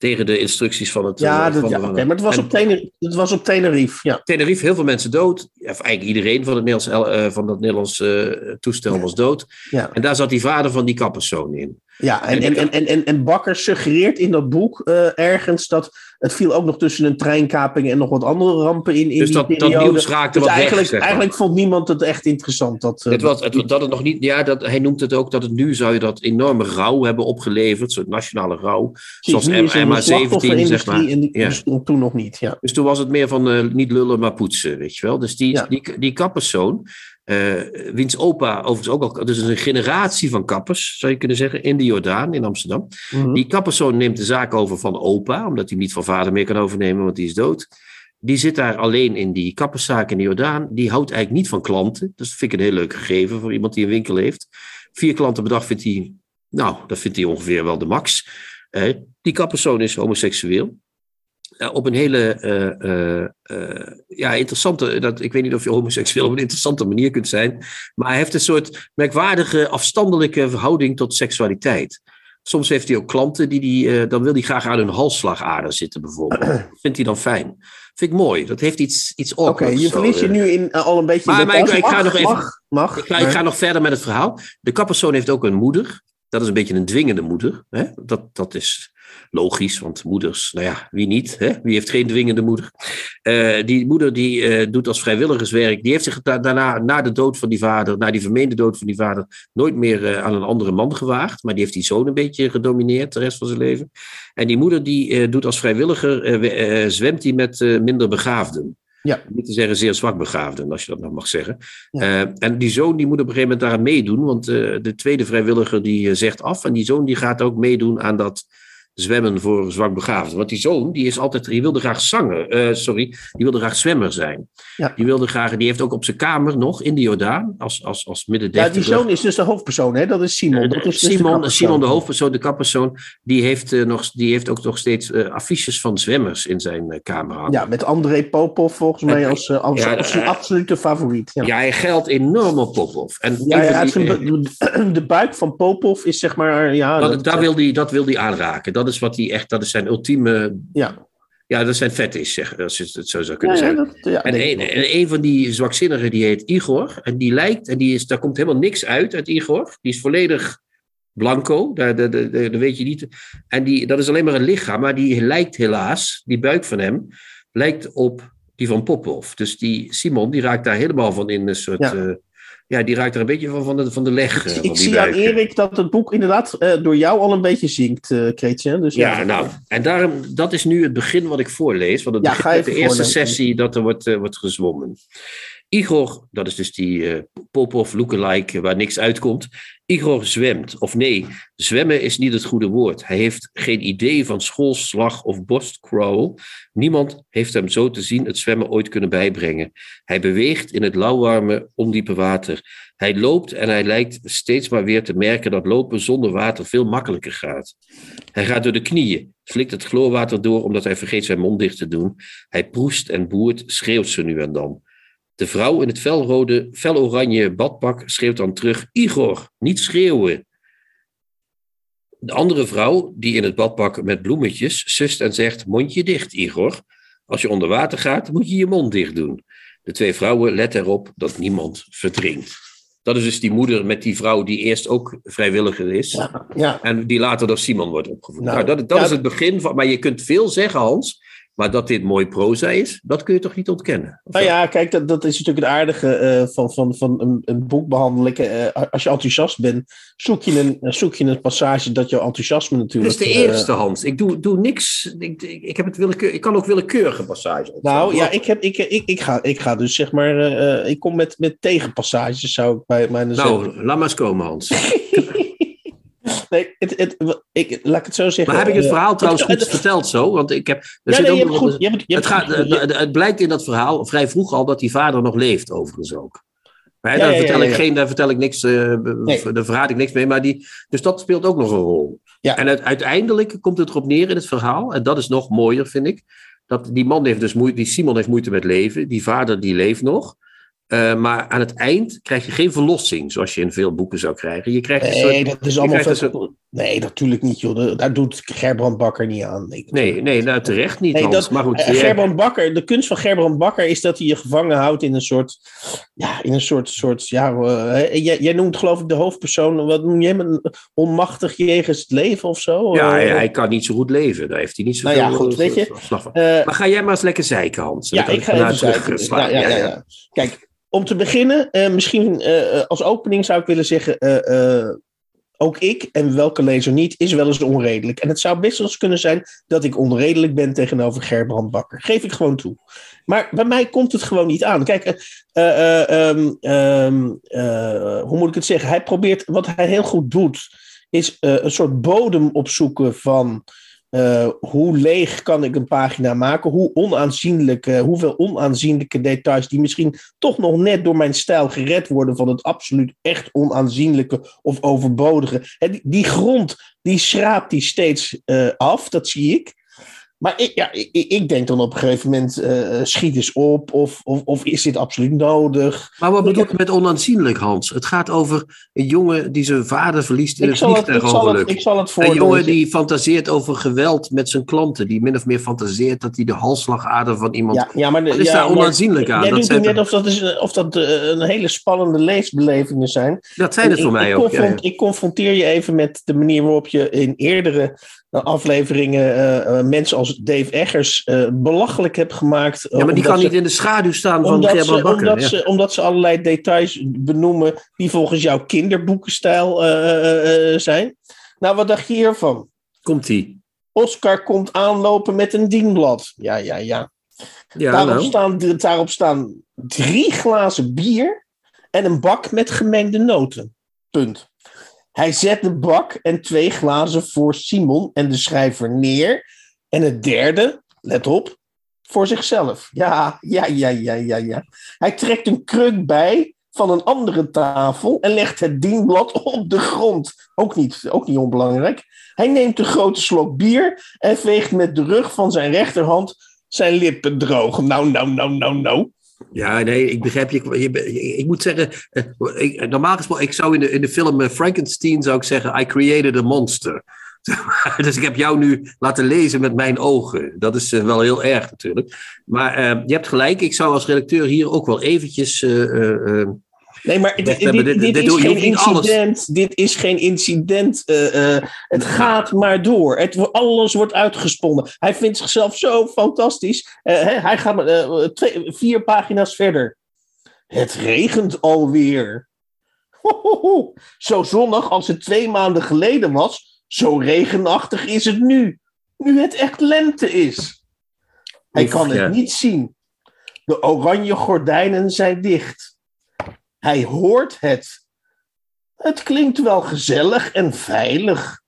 tegen de instructies van het. Ja, eh, dat, ja maar het was, en- op Tenerife, het was op Tenerife. Ja. Tenerife, heel veel mensen dood. Of eigenlijk iedereen van het Nederlands, eh, van dat Nederlands eh, toestel was dood. Ja. En daar zat die vader van die kapperszoon in. Ja, en, en, en, en, en, en Bakker suggereert in dat boek ergens dat het viel ook nog tussen een treinkaping en nog wat andere rampen in, in Dus die dat, dat nieuws raakte dus wat eigenlijk, weg. eigenlijk vond niemand het echt interessant. Dat, eh, Het was, het, dat het nog niet, ja, dat, hij noemt het ook dat het nu zou je dat enorme rouw hebben opgeleverd, soort nationale rouw. zoals nu is er een MH17, slachtofferindustrie zeg maar. En die Ja. bestond toen nog niet. Ja. Dus toen was het meer van eh, niet lullen, maar poetsen, weet je wel. Dus die, Ja. die, die kapperszoon, eh wiens opa overigens ook al, dus een generatie van kappers, zou je kunnen zeggen, in de Jordaan, in Amsterdam. Mhm. Die kapperszoon neemt de zaak over van opa, omdat hij niet van vader meer kan overnemen, want die is dood. Die zit daar alleen in die kapperszaak in de Jordaan. Die houdt eigenlijk niet van klanten. Dus dat vind ik een heel leuk gegeven voor iemand die een winkel heeft. Vier klanten per dag vindt hij, nou, dat vindt hij ongeveer wel de max. Eh, die kapperszoon is homoseksueel. Eh, op een hele eh, eh, ja, interessante, dat, ik weet niet of je homoseksueel op een interessante manier kunt zijn, maar hij heeft een soort merkwaardige, afstandelijke verhouding tot seksualiteit. Soms heeft hij ook klanten die, die dan wil hij graag aan hun halsslagader zitten bijvoorbeeld. [clears throat] Dat vindt hij dan fijn. Vind ik mooi. Dat heeft iets, iets Oké, je verliest je nu in, al een beetje... Maar- maar ik- ga Mag, nog even- Mag, mag, Ik ga, ik ga nog verder met het verhaal. De kapperszoon heeft ook een moeder. Dat is een beetje een dwingende moeder. Hè? Dat, dat is logisch, want moeders, nou ja, wie niet? Hè? Wie heeft geen dwingende moeder? Eh, die moeder die eh, doet als vrijwilligerswerk. Die heeft zich da- daarna, na de dood van die vader, na die vermeende dood van die vader, nooit meer eh, aan een andere man gewaagd. Maar die heeft die zoon een beetje gedomineerd de rest van zijn leven. En die moeder die doet als vrijwilliger, we- zwemt die met minder begaafden. Ja. Niet te zeggen zeer zwak begaafden, als je dat nog mag zeggen. Ja. En die zoon die moet op een gegeven moment daaraan meedoen, want de tweede vrijwilliger die zegt af. En die zoon die gaat ook meedoen aan dat zwemmen voor zwakbegaafden. Want die zoon die is altijd, die wilde graag zangen, eh, sorry, die wilde graag zwemmer zijn. Ja. Die wilde graag, die heeft ook op zijn kamer nog in de Jordaan, als, als, als midden Ja, die zoon is dus de hoofdpersoon, hè? Dat is Simon. Dat is dus de Simon, kapperszoon. Simon, de hoofdpersoon, de kappersoon, die heeft, eh, nog, die heeft ook nog steeds eh, affiches van zwemmers in zijn eh, kamer hangen. Ja, met André Popov volgens mij als, eh, als, ja, als zijn eh, absolute favoriet. Ja. Ja, hij geldt enorm op Popov. En Ja, die- [clears throat] de buik van Popov is zeg maar. Ja, dat, dat- daar wil hij, dat wil hij aanraken. Dat is wat hij echt, dat is zijn ultieme, ja. ja, dat is zijn fetish, zeg, als je het zo zou kunnen ja, zeggen. dat, ja, En een, wel. en een van die zwakzinnigen, die heet Igor. En die lijkt, en die is, daar komt helemaal niks uit uit Igor. Die is volledig blanco, daar, daar, daar, daar weet je niet. En die, dat is alleen maar een lichaam, maar die lijkt helaas, die buik van hem, lijkt op die van Popov. Dus die Simon, die raakt daar helemaal van in een soort... Ja. Ja, ja die raakt er een beetje van, van, de, van de leg. eh, Ik die zie aan. Erik dat het boek inderdaad eh, door jou al een beetje zinkt, eh Kreetje. Dus ja, Ja, nou, en daarom, dat is nu het begin wat ik voorlees. Want het Ja, begint ga met de eerste sessie dat er wordt, eh, wordt gezwommen. Igor, dat is dus die eh Popov lookalike waar niks uitkomt. Igor zwemt. Of nee, zwemmen is niet het goede woord. Hij heeft geen idee van schoolslag of borstcrawl. Niemand heeft hem zo te zien het zwemmen ooit kunnen bijbrengen. Hij beweegt in het lauwwarme, ondiepe water. Hij loopt en hij lijkt steeds maar weer te merken dat lopen zonder water veel makkelijker gaat. Hij gaat door de knieën, slikt het chloorwater door omdat hij vergeet zijn mond dicht te doen. Hij proest en boert, schreeuwt ze nu en dan. De vrouw in het felrode, feloranje badpak schreeuwt dan terug: Igor, niet schreeuwen. De andere vrouw, die in het badpak met bloemetjes, sust en zegt: Mondje dicht, Igor. Als je onder water gaat, moet je je mond dicht doen. De twee vrouwen letten erop dat niemand verdrinkt. Dat is dus die moeder met die vrouw die eerst ook vrijwilliger is. Ja, ja. En die later door Simon wordt opgevoed. Nou, Nou, dat dat ja, is het begin van. Maar je kunt veel zeggen, Hans. Maar dat dit mooi proza is, dat kun je toch niet ontkennen? Nou ja, kijk, dat, dat is natuurlijk het aardige eh, van, van, van een, een boek behandelen. Eh, als je enthousiast bent, zoek je een, zoek je een passage dat jouw enthousiasme natuurlijk... is de eh, eerste, Hans. Ik doe, doe niks. Ik, ik, ik heb het willekeur, ik kan ook willekeurige passages. Nou ja, ik, heb, ik, ik, ik, ga, ik ga dus zeg maar. eh, eh, ik kom met, met tegenpassages, zou ik bij mijn. Nou, laat maar eens komen, Hans. [laughs] nee, het, het, ik, laat ik het zo zeggen. Maar heb ik het eh, verhaal trouwens goed verteld zo? Want ik heb. Ja, zit nee, ook je hebt nog- goed. Je hebt, je het, gaat, blijkt in dat verhaal vrij vroeg al dat die vader nog leeft, overigens ook. Maar hè, Ja, daar, ja, ja, vertel. Ik geen, daar vertel ik niks, eh, Nee. daar verraad ik niks mee. Maar die, dus dat speelt ook nog een rol. Ja. En het- uiteindelijk komt het erop neer in het verhaal, en dat is nog mooier, vind ik. Dat die man heeft dus moeite, die Simon heeft moeite met leven, die vader die leeft nog. Eh, maar aan het eind krijg je geen verlossing, zoals je in veel boeken zou krijgen. Je krijgt een Nee, soort, dat is allemaal. een Nee, natuurlijk niet, joh. Daar doet Gerbrand Bakker niet aan. Nee, nee, nee, nou terecht niet, Nee, dat, maar goed, eh, jij- Gerbrand Bakker, de kunst van Gerbrand Bakker is dat hij je gevangen houdt in een soort, ja, in een soort, soort ja, eh, jij, jij noemt geloof ik de hoofdpersoon, wat noem je hem, een onmachtig jegens het leven of zo? Ja, Eh, hij, kan niet zo goed leven. Daar heeft hij niet Nou zoveel ja, goed, weet je, van. Maar ga jij maar eens lekker zeiken, Hans. Ja, ik ga even. Ja, ja, ja, ja. Kijk, om te beginnen, eh, misschien eh, eh, als opening zou ik willen zeggen, ook ik, en welke lezer niet, is wel eens onredelijk. En het zou best wel eens kunnen zijn dat ik onredelijk ben tegenover Gerbrand Bakker. Geef ik gewoon toe. Maar bij mij komt het gewoon niet aan. Kijk, eh, eh, eh, ehm, ehm, eh, hoe moet ik het zeggen? Hij probeert, wat hij heel goed doet, is een soort bodem opzoeken van eh, hoe leeg kan ik een pagina maken? Hoe onaanzienlijk, eh, hoeveel onaanzienlijke details die misschien toch nog net door mijn stijl gered worden van het absoluut echt onaanzienlijke of overbodige. Die, die grond, die schraapt die steeds eh, af, dat zie ik. Maar ik, ja, ik, ik denk dan op een gegeven moment, eh, schiet eens op, of, of, of is dit absoluut nodig? Maar wat bedoel je met onaanzienlijk, Hans? Het gaat over een jongen die zijn vader verliest in Ik het ik, zal het, vliegtuigongeluk. ik zal het Een jongen die fantaseert over geweld met zijn klanten. Die min of meer fantaseert dat hij de halsslagader van iemand... Ja, ja, maar, is ja, daar maar onaanzienlijk aan? Jij Dat doet net of dat, is, eh, of dat eh, een hele spannende leesbelevingen zijn. Dat zijn het voor Ik- mij ik, ook. ja. ik confronteer je even met de manier waarop je in eerdere afleveringen eh, eh, mensen als Dave Eggers belachelijk hebt gemaakt. Ja, maar die kan ze- niet in de schaduw staan van ze, Bakker. omdat, ja. ze, omdat ze allerlei details benoemen die volgens jouw kinderboekenstijl zijn. Nou, wat dacht je hiervan? Komt-ie. Oscar komt aanlopen met een dienblad. Ja, ja, ja. Ja, daarop, nou. staan, daarop staan drie glazen bier en een bak met gemengde noten. Punt. Hij zet de bak en twee glazen voor Simon en de schrijver neer. En het derde, let op, voor zichzelf. Ja, ja, ja, ja, ja, ja. Hij trekt een kruk bij van een andere tafel en legt het dienblad op de grond. Ook niet, ook niet onbelangrijk. Hij neemt een grote slok bier en veegt met de rug van zijn rechterhand zijn lippen droog. Nou, nou, nou, nou, nou. Ja, nee, ik begrijp je. je- Ik moet zeggen, eh, ik, normaal gesproken, ik zou in de, in de film eh, Frankenstein zou ik zeggen, I created a monster. [laughs] Dus ik heb jou nu laten lezen met mijn ogen. Dat is eh, wel heel erg natuurlijk. Maar je hebt gelijk, ik zou als redacteur hier ook wel eventjes... Nee, maar Dit dit, dit, dit- is geen incident. Dit is geen incident. eh, eh, het gaat maar door. Het, alles wordt uitgesponnen. Hij vindt zichzelf zo fantastisch. Eh, hè, hij gaat maar, twee, vier pagina's verder. Het regent alweer. Zo zonnig als het twee maanden geleden was. Zo regenachtig is het nu. Nu het echt lente is. Hij Oef, kan het niet zien. De oranje gordijnen zijn dicht. Hij hoort het. Het klinkt wel gezellig en veilig.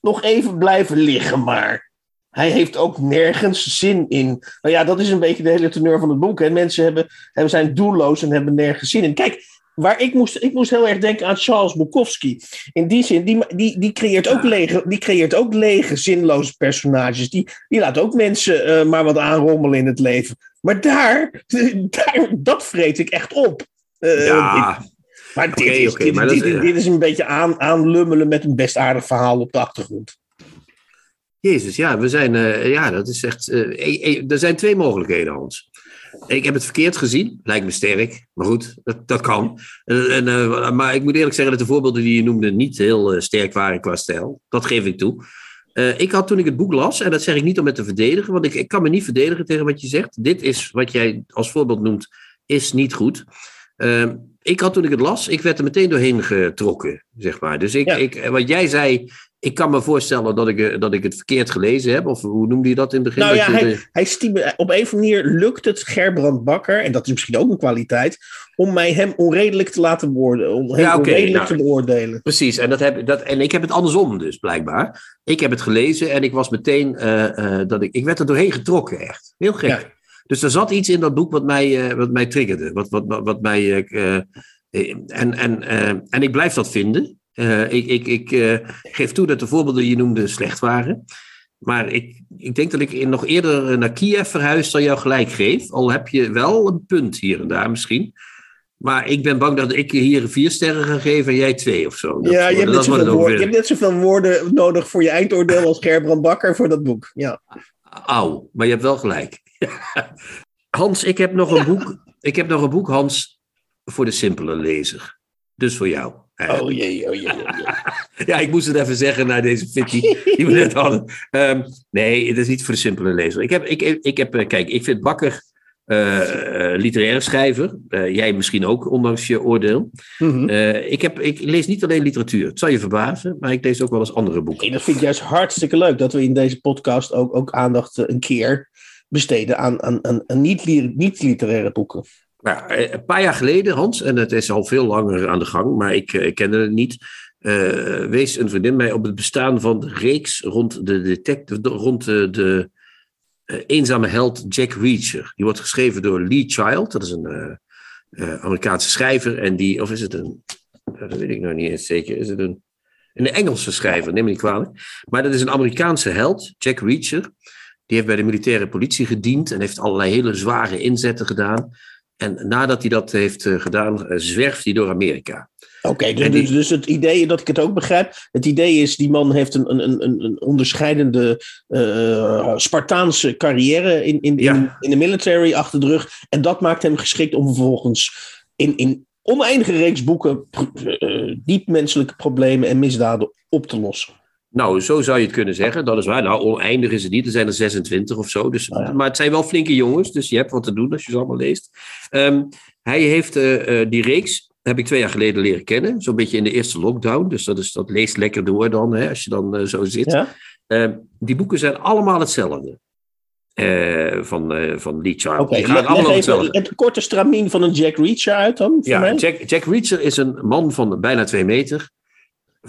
Nog even blijven liggen maar. Hij heeft ook nergens zin in. Nou ja, dat is een beetje de hele teneur van het boek. Hè. Mensen hebben, hebben zijn doelloos en hebben nergens zin in. Kijk, waar ik moest, ik moest heel erg denken aan Charles Bukowski. In die zin, die, die, die, creëert, ook lege, die creëert ook lege, zinloze personages. Die, die laat ook mensen eh, maar wat aanrommelen in het leven. Maar daar, [laughs] daar dat vreet ik echt op. Ja, dit- maar dit, is, oké, dit, maar dat dit, is- dit is een beetje aan, aanlummelen met een best aardig verhaal op de achtergrond. Jezus, ja, we zijn, eh, ja, dat is echt. eh, eh, eh, er zijn twee mogelijkheden, Hans. Ik heb het verkeerd gezien, lijkt me sterk, maar goed, dat, dat kan. En, eh, maar ik moet eerlijk zeggen dat de voorbeelden die je noemde niet heel sterk waren qua stijl. Dat geef ik toe. Ik had toen ik het boek las, en dat zeg ik niet om het te verdedigen, want ik, ik kan me niet verdedigen tegen wat je zegt. Dit is wat jij als voorbeeld noemt, is niet goed. Eh, ik had toen ik het las, ik werd er meteen doorheen getrokken, zeg maar. Dus ik, Ja. ik, wat jij zei, ik kan me voorstellen dat ik, eh, dat ik het verkeerd gelezen heb. Of hoe noemde je dat in het begin? Nou ja, hij, de- hij op een of andere manier lukt het Gerbrand Bakker, en dat is misschien ook een kwaliteit, om mij hem onredelijk te laten worden, om hem Ja, onredelijk nou. te beoordelen. Precies, en, dat heb, dat, en ik heb het andersom dus, blijkbaar. Ik heb het gelezen en ik was meteen, eh, eh, dat ik, ik werd er doorheen getrokken, echt. Heel gek. Ja. Dus er zat iets in dat boek wat mij, eh, wat mij triggerde. Wat, wat, wat, wat mij, eh, eh, en, en, en ik blijf dat vinden. Ik ik, ik geef toe dat de voorbeelden die je noemde slecht waren. Maar ik, ik denk dat ik in- nog eerder naar Kiev verhuis dan jou gelijk geef. Al heb je wel een punt hier en daar misschien. Maar ik ben bang dat ik hier vier sterren ga geven en jij twee of zo. Dat- ja, je hebt, woorden, je hebt net zoveel woorden nodig voor je eindoordeel als Gerbrand Bakker voor dat boek. Ja. Auw, maar je hebt wel gelijk. [laughs] Hans, ik heb nog een boek. Ik heb nog een boek, Hans, voor de simpele lezer. Dus voor jou. Oh jee, oh jee, oh jee. [laughs] Ja, ik moest het even zeggen na deze fitty die we net hadden. Ehm, nee, het is niet voor de simpele lezer. Ik heb, ik, ik heb eh, kijk, ik vind Bakker literaire schrijver. Jij misschien ook, ondanks je oordeel. Mhm. Ik, heb, ik lees niet alleen literatuur. Het zal je verbazen, maar ik lees ook wel eens andere boeken. Nee, dat vind ik juist hartstikke leuk dat we in deze podcast ook, ook aandacht een keer besteden aan, aan, aan, aan niet- niet-literaire boeken. Nou, eh, een paar jaar geleden, Hans, en het is al veel langer aan de gang, maar ik, eh, ik kende het niet. eh, wees een vriendin mij op het bestaan van de reeks rond de, detect- de- rond de, de eenzame held Jack Reacher. Die wordt geschreven door Lee Child, dat is een Amerikaanse schrijver. En die, of is het een, dat weet ik nog niet eens zeker, is het een, een Engelse schrijver, neem me niet kwalijk. Maar dat is een Amerikaanse held, Jack Reacher. Die heeft bij de militaire politie gediend en heeft allerlei hele zware inzetten gedaan. En nadat hij dat heeft eh, gedaan, eh, zwerft hij door Amerika. Oké, dus, die- dus, het idee, dat ik het ook begrijp, het idee is, die man heeft een, een, een, een onderscheidende eh, Spartaanse carrière in, in, in, Ja. in de military achter de rug. En dat maakt hem geschikt om vervolgens in, in oneindige reeks boeken eh, diep menselijke problemen en misdaden op te lossen. Nou, zo zou je het kunnen zeggen. Dat is waar. Nou, oneindig is het niet. Er zijn er 26 of zo. Dus, ja. Maar het zijn wel flinke jongens. Dus je hebt wat te doen als je ze allemaal leest. Ehm, hij heeft eh, eh, die reeks, heb ik twee jaar geleden leren kennen. Zo'n beetje in de eerste lockdown. Dus dat, is, dat leest lekker door dan, hè, als je dan eh, zo zit. Ja? Ehm, die boeken zijn allemaal hetzelfde. Van, eh, van Lee Child. Gaan allemaal even hetzelfde. het korte stramien van een Jack Reacher uit dan, voor Ja, mij. Jack, Jack Reacher is een man van bijna twee meter.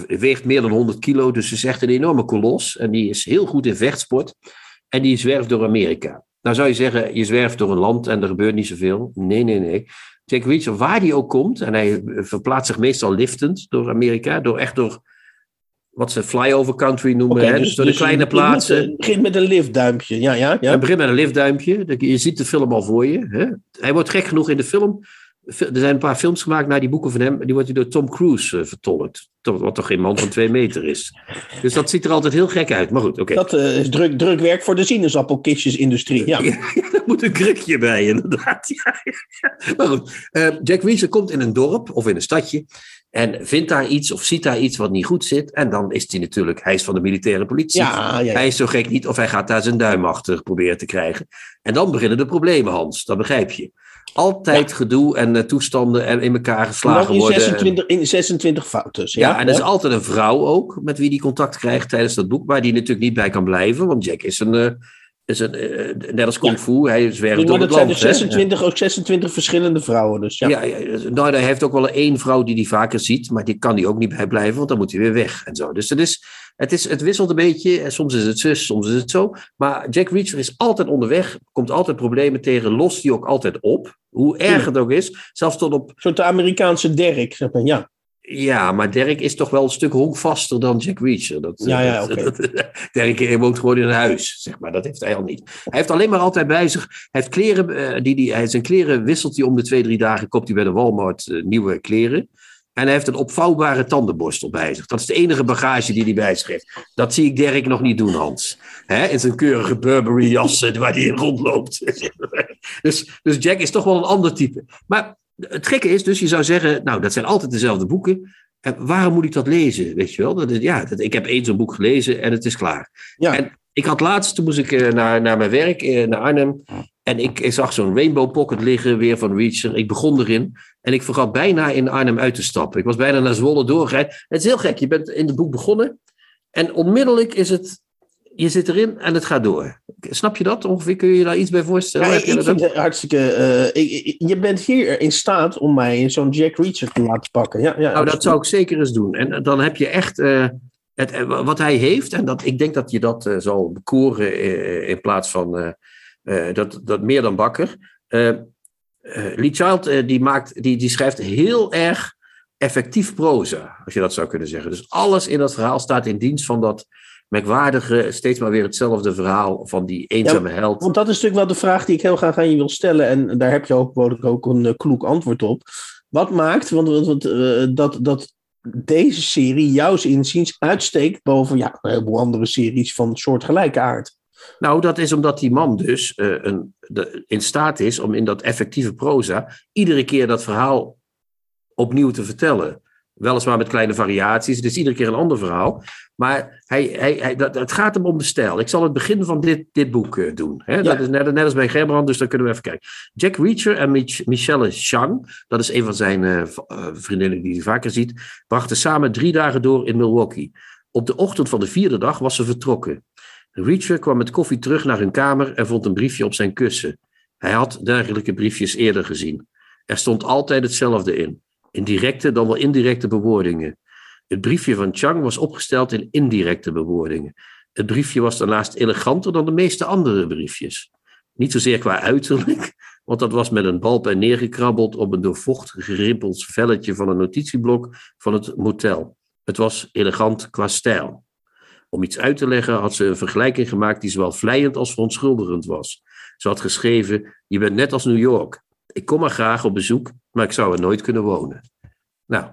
Weegt meer dan 100 kilo, dus is echt een enorme kolos. En die is heel goed in vechtsport. En die zwerft door Amerika. Nou zou je zeggen, je zwerft door een land en er gebeurt niet zoveel. Nee, nee, nee. Jack Reacher, waar die ook komt, en hij verplaatst zich meestal liftend door Amerika, door echt door wat ze flyover country noemen, hè, dus, door de kleine begint met- plaatsen. Het begint met een liftduimpje. Ja, ja, ja. Hij begint met een liftduimpje. Je ziet de film al voor je. Hè? Hij wordt gek genoeg in de film. Er zijn een paar films gemaakt naar die boeken van hem. Die wordt hij door Tom Cruise eh, vertolkt. Wat toch geen man van twee meter is. Dus dat ziet er altijd heel gek uit. Maar goed, oké. Dat eh, is druk, druk werk voor de sinaasappelkistjesindustrie. Ja. Ja, [laughs] daar moet een krukje bij, inderdaad. Ja, ja, ja. Maar goed, eh, Jack Reacher komt in een dorp of in een stadje. En vindt daar iets of ziet daar iets wat niet goed zit. En dan is hij natuurlijk, hij is van de militaire politie. Ja, ja, ja. Hij is zo gek niet of hij gaat daar zijn duim achter proberen te krijgen. En dan beginnen de problemen, Hans. Dat begrijp je. Altijd gedoe en eh, toestanden en in elkaar En geslagen in worden. 26, in 26 fouten. Ja, en er is altijd een vrouw ook met wie die contact krijgt tijdens dat boek, waar die natuurlijk niet bij kan blijven, want Jack is een, eh, is een eh, net als Kung Fu, hij zwerft maar door dat het zijn land. dus hè. 26, ook 26 verschillende vrouwen. Dus ja. Ja, ja, nou, hij heeft ook wel één vrouw die hij vaker ziet, maar die kan hij ook niet bij blijven, want dan moet hij weer weg en zo. Dus het, is, het, is, het wisselt een beetje. En Soms is het zus, soms is het zo. Maar Jack Reacher is altijd onderweg, komt altijd problemen tegen, lost die ook altijd op. Hoe erg het ook is, zelfs tot op Een soort Amerikaanse Dirk. Zeg maar. Ja. Ja, maar Dirk is toch wel een stuk honkvaster dan Jack Reacher. Dat, Ja, ja, oké. dat- [laughs] Dirk eh, woont gewoon in een huis, zeg maar. Dat heeft hij al niet. Hij heeft alleen maar altijd bij zich. Hij heeft kleren, eh, die, die, hij, zijn kleren wisselt hij om de twee, drie dagen. Koopt hij bij de Walmart eh, nieuwe kleren. En hij heeft een opvouwbare tandenborstel bij zich. Dat is de enige bagage die hij bij zich heeft. Dat zie ik Dirk nog niet doen, Hans. Hè? In zijn keurige Burberry jassen waar hij in rondloopt. [laughs] dus, dus Jack is toch wel een ander type. Maar het gekke is dus, je zou zeggen, nou, dat zijn altijd dezelfde boeken. En waarom moet ik dat lezen? Weet je wel? Dat is, ja, dat, ik heb één zo'n boek gelezen en het is klaar. Ja. En ik had laatst, toen moest ik eh, naar, naar mijn werk, eh, naar Arnhem. En ik, ik zag zo'n Rainbow Pocket liggen, weer van Reacher. Ik begon erin. En ik vergat bijna in Arnhem uit te stappen. Ik was bijna naar Zwolle doorgereden. Het is heel gek. Je bent in het boek begonnen. En onmiddellijk is het... Je zit erin en het gaat door. Snap je dat ongeveer? Kun je je daar iets bij voorstellen? Ja, ik, ik vind het hartstikke. eh, ik- ik- je bent hier in staat om mij zo'n Jack Reacher te laten pakken. Ja, ja, Nou, dat zou ik zeker eens doen. En dan heb je echt eh, het, eh, wat hij heeft. En dat, ik denk dat je dat zal bekoren in plaats van dat, dat meer dan Bakker. Eh eh, Lee Child eh, die, maakt, die, die schrijft heel erg effectief proza, als je dat zou kunnen zeggen. Dus alles in dat verhaal staat in dienst van dat merkwaardige, steeds maar weer hetzelfde verhaal van die eenzame held. Want dat is natuurlijk wel de vraag die ik heel graag aan je wil stellen. En daar heb je ook, ook, ook een uh, kloek antwoord op. Wat maakt want, want, want, uh, dat, dat deze serie jouw inziens uitsteekt boven ja, een heleboel andere series van soortgelijke aard? Nou, dat is omdat die man dus uh, een, de, in staat is om in dat effectieve proza iedere keer dat verhaal opnieuw te vertellen. Weliswaar met kleine variaties, het is iedere keer een ander verhaal. Maar hij, hij, hij, dat, het gaat hem om de stijl. Ik zal het begin van dit, dit boek uh, doen. Hè? Ja. Dat is net, net, als bij Gerbrand, dus dan kunnen we even kijken. Jack Reacher en Mich Michelle Chang, dat is een van zijn uh, vriendinnen die hij vaker ziet, brachten samen drie dagen door in Milwaukee. Op de ochtend van de vierde dag was ze vertrokken. Reacher kwam met koffie terug naar hun kamer en vond een briefje op zijn kussen. Hij had dergelijke briefjes eerder gezien. Er stond altijd hetzelfde in. In directe dan wel indirecte bewoordingen. Het briefje van Chang was opgesteld in indirecte bewoordingen. Het briefje was daarnaast eleganter dan de meeste andere briefjes. Niet zozeer qua uiterlijk, want dat was met een balpen neergekrabbeld op een door vocht gerimpeld velletje van een notitieblok van het motel. Het was elegant qua stijl. Om iets uit te leggen had ze een vergelijking gemaakt die zowel vleiend als verontschuldigend was. Ze had geschreven: Je bent net als New York. Ik kom er graag op bezoek, maar ik zou er nooit kunnen wonen. Nou,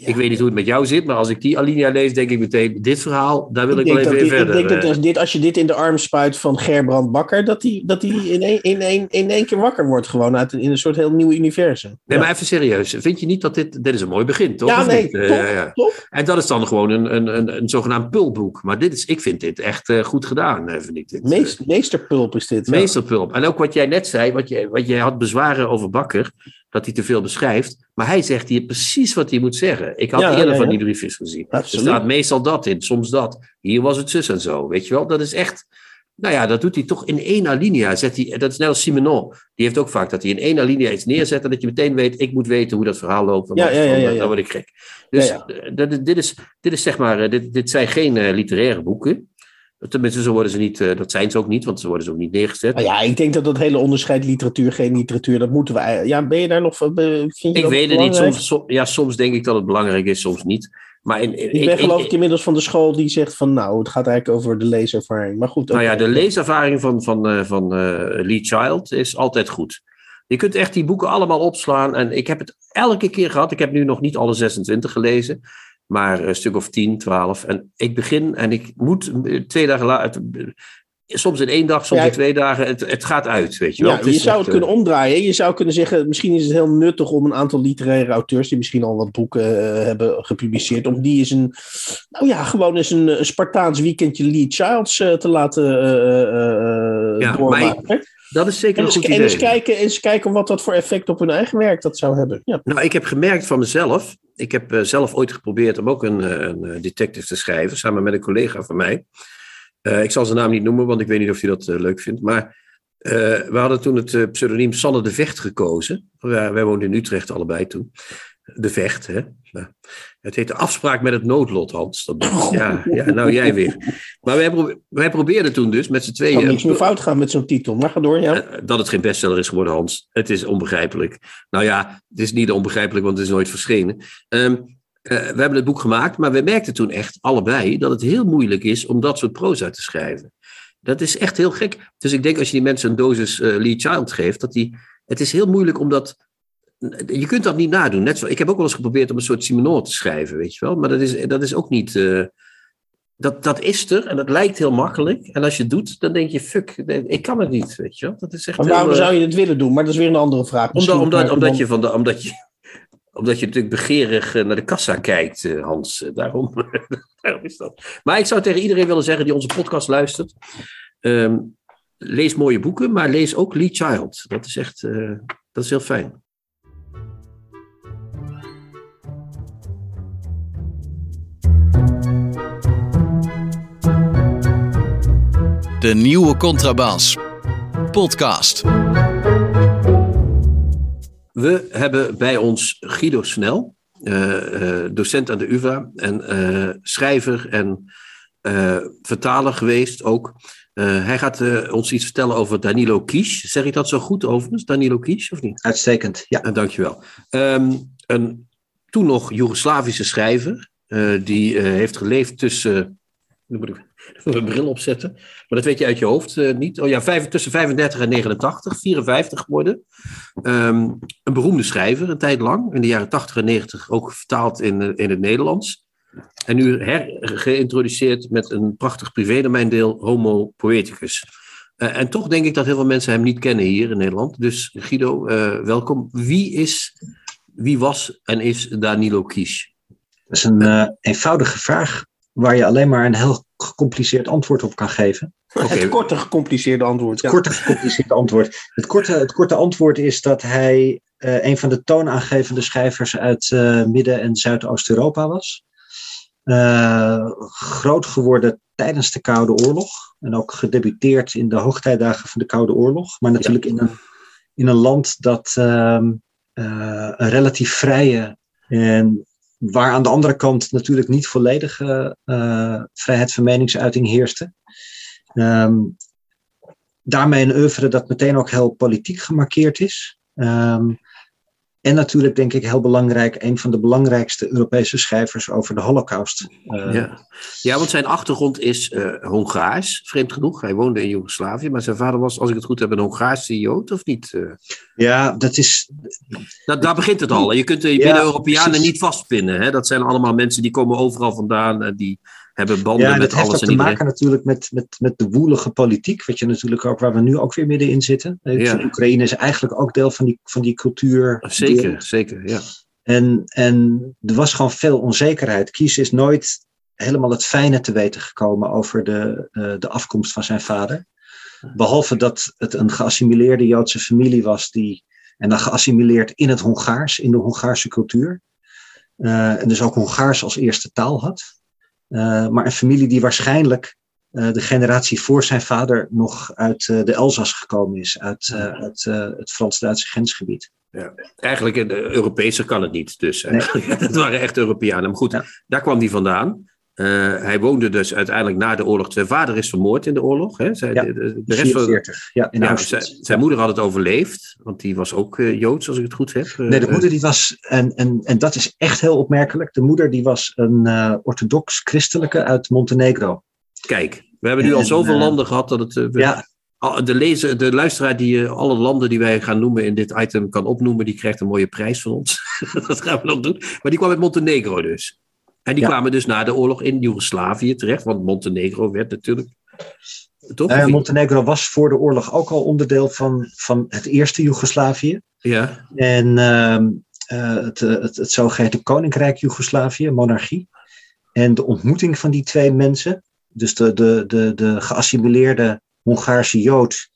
ja. ik weet niet hoe het met jou zit, maar als ik die alinea lees, denk ik meteen: dit verhaal, daar wil ik, ik wel even dit, verder. Ik denk dat als, dit, als je dit in de arm spuit van Gerbrand Bakker, dat hij dat die in, één, in, één, in één keer wakker wordt, gewoon uit een, in een soort heel nieuw universum. Nee, ja. maar even serieus. Vind je niet dat dit. Dit is een mooi begin, toch? Ja, nee, niet? top, uh, ja. top. En dat is dan gewoon een, een, een, een zogenaamd pulboek. Maar dit is, ik vind dit echt uh, goed gedaan, vind ik dit. Meest, meesterpulp is dit. Meesterpulp. En ook wat jij net zei, wat je, wat jij had bezwaren over Bakker, dat hij te veel beschrijft. Maar hij zegt hier precies wat hij moet zeggen. Ik had Ja, eerder ja, van die briefjes gezien. Absoluut. Er staat meestal dat in, soms dat. Hier was het zus en zo. Weet je wel, dat is echt. Nou ja, dat doet hij toch in één alinea. Zet hij, dat is net als Simenon. Die heeft ook vaak dat hij in één alinea iets neerzet. En dat je meteen weet, ik moet weten hoe dat verhaal loopt. Ja, ja, ja, dan- word ik gek. Dus eh, dit, is, dit is zeg maar, eh, dit, dit zijn geen eh, literaire boeken. Tenminste, zo worden ze niet, eh, dat zijn ze ook niet, want ze worden ze ook niet neergezet. Nou ja, ik denk dat dat hele onderscheid literatuur, geen literatuur, dat moeten we. Ja, ben je daar nog. eh, Vind je Ik dat weet het niet. Soms, som- ja, soms denk ik dat het belangrijk is, soms niet. Maar in, Ik ben geloof ik inmiddels van de school die zegt van nou, het gaat eigenlijk over de leeservaring. Maar goed. Nou ja, de leeservaring van, van, eh, van eh, Lee Child is altijd goed. Je kunt echt die boeken allemaal opslaan. En ik heb het elke keer gehad. Ik heb nu nog niet alle 26 gelezen. Maar een stuk of 10, 12. En ik begin en ik moet eh, twee dagen later. Soms in één dag, soms Ja, in twee dagen. Het, het gaat uit, weet je wel. Ja, je zou het eh, kunnen omdraaien. Je zou kunnen zeggen, misschien is het heel nuttig om een aantal literaire auteurs, die misschien al wat boeken eh, hebben gepubliceerd, om die eens een, nou ja, gewoon eens een, een Spartaans weekendje Lee Childs eh, te laten eh, eh, eh, Ja, doormaken. Dat is zeker En een goed en eens idee. kijken, eens kijken wat dat voor effect op hun eigen werk dat zou hebben. Ja. Nou, ik heb gemerkt van mezelf. Ik heb eh, zelf ooit geprobeerd om ook een, eh, een eh, detective te schrijven, samen met een collega van mij. Eh, ik zal zijn naam niet noemen, want ik weet niet of hij dat eh, leuk vindt. Maar eh, we hadden toen het pseudoniem Sanne de Vecht gekozen. Wij, wij woonden in Utrecht allebei toen. De Vecht, hè. Nou, het heette Afspraak met het Noodlot, Hans. Dat, ja, ja, nou jij weer. Maar wij, pro- wij probeerden toen dus met z'n tweeën... kan niks meer fout gaan met zo'n titel. Maar ga door, ja. Dat het geen bestseller is geworden, Hans. Het is onbegrijpelijk. Nou ja, het is niet onbegrijpelijk, want het is nooit verschenen. Eh, we hebben het boek gemaakt, maar we merkten toen echt allebei dat het heel moeilijk is om dat soort proza te schrijven. Dat is echt heel gek. Dus ik denk als je die mensen een dosis eh, Lee Child geeft, dat die, het is heel moeilijk om dat je kunt dat niet nadoen. Net zo, ik heb ook wel eens geprobeerd om een soort Simenon te schrijven, weet je wel. Maar dat is, dat is ook niet. Uh, dat, dat is er en dat lijkt heel makkelijk. En als je het doet, dan denk je: fuck, ik kan het niet, weet je wel. Dat is echt maar waarom zou je het willen doen? Maar dat is weer een andere vraag. Omdat, omdat, omdat, je van de, omdat, je, omdat je natuurlijk begeerig naar de kassa kijkt, Hans. Daarom, [laughs] daarom is dat. Maar ik zou tegen iedereen willen zeggen die onze podcast luistert. Um, lees mooie boeken, maar lees ook Lee Child. Dat is echt dat is heel fijn. De nieuwe Contrabas. Podcast. We hebben bij ons Guido Snel, uh, uh, docent aan de UvA en schrijver en vertaler geweest ook. Hij gaat ons iets vertellen over Danilo Kies. Zeg ik dat zo goed overigens, Danilo Kies, of niet? Uitstekend, ja. Dankjewel. Um, een toen nog Joegoslavische schrijver, die heeft geleefd tussen... Nu moet ik [laughs] mijn bril opzetten, maar dat weet je uit je hoofd niet. Oh ja, tussen 35 en 89, 54 geworden. Um, een beroemde schrijver, een tijd lang. In de jaren 80 en 90 ook vertaald in, in het Nederlands. En nu hergeïntroduceerd met een prachtig privédomeindeel, Homo Poeticus. Uh, en toch denk ik dat heel veel mensen hem niet kennen hier in Nederland. Dus Guido, welkom. Wie is, wie was en is Danilo Kies? Dat is een eenvoudige vraag waar je alleen maar een heel gecompliceerd antwoord op kan geven. Okay. Het korte gecompliceerde antwoord. Het korte gecompliceerde antwoord. Het korte, het korte antwoord is dat hij een van de toonaangevende schrijvers uit Midden- en Zuidoost-Europa was. Uh, groot geworden tijdens de Koude Oorlog. En ook gedebuteerd in de hoogtijdagen van de Koude Oorlog. Maar natuurlijk in, een, in een land dat uh, een relatief vrije en waar aan de andere kant natuurlijk niet volledige uh, vrijheid van meningsuiting heerste. Um, daarmee een oeuvre dat meteen ook heel politiek gemarkeerd is. Um, en natuurlijk, denk ik, heel belangrijk, een van de belangrijkste Europese schrijvers over de Holocaust. Uh, ja. ja, want zijn achtergrond is uh, Hongaars, vreemd genoeg. Hij woonde in Joegoslavië, maar zijn vader was, als ik het goed heb, een Hongaarse Jood, of niet? Uh, ja, dat is. Dat, daar begint het al. Je kunt de ja, Europeanen niet vastpinnen. Hè? Dat zijn allemaal mensen die komen overal vandaan en die hebben banden ja, met alles heeft ook te maken natuurlijk met, met, met de woelige politiek, wat je natuurlijk ook, waar we nu ook weer middenin zitten. Ja. Oekraïne is eigenlijk ook deel van die, van die cultuur. Zeker, deel. zeker, ja. En, en er was gewoon veel onzekerheid. Kies is nooit helemaal het fijne te weten gekomen over de, uh, de afkomst van zijn vader. Behalve dat het een geassimileerde Joodse familie was, die, en dan geassimileerd in het Hongaars, in de Hongaarse cultuur. Uh, en dus ook Hongaars als eerste taal had. Uh, maar een familie die waarschijnlijk uh, de generatie voor zijn vader nog uit uh, de Elzas gekomen is, uit, uit het Frans-Duitse grensgebied. Ja, eigenlijk in de Europese kan het niet, dus. Nee. [laughs] dat waren echt Europeanen. Maar goed, ja. daar kwam hij vandaan. Uh, hij woonde dus uiteindelijk na de oorlog. Zijn vader is vermoord in de oorlog. Hè? Zij, ja, de, de rest 44, van, ja, in ja, zijn, zijn moeder had het overleefd, want die was ook uh, Joods, als ik het goed heb. Uh, nee, de moeder die was, en, en, en dat is echt heel opmerkelijk, de moeder die was een orthodox-christelijke uit Montenegro. Kijk, we hebben nu en, al zoveel landen gehad dat het... We, ja, de, lezer, de luisteraar die alle landen die wij gaan noemen in dit item kan opnoemen, die krijgt een mooie prijs van ons. [laughs] dat gaan we nog doen. Maar die kwam uit Montenegro dus. En die ja. kwamen dus na de oorlog in Joegoslavië terecht, want Montenegro werd natuurlijk. Toch? Uh, Montenegro was voor de oorlog ook al onderdeel van, van het eerste Joegoslavië. Ja. En uh, het, het, het zogeheten Koninkrijk Joegoslavië, monarchie. En de ontmoeting van die twee mensen, dus de, de, de, de geassimileerde Hongaarse Jood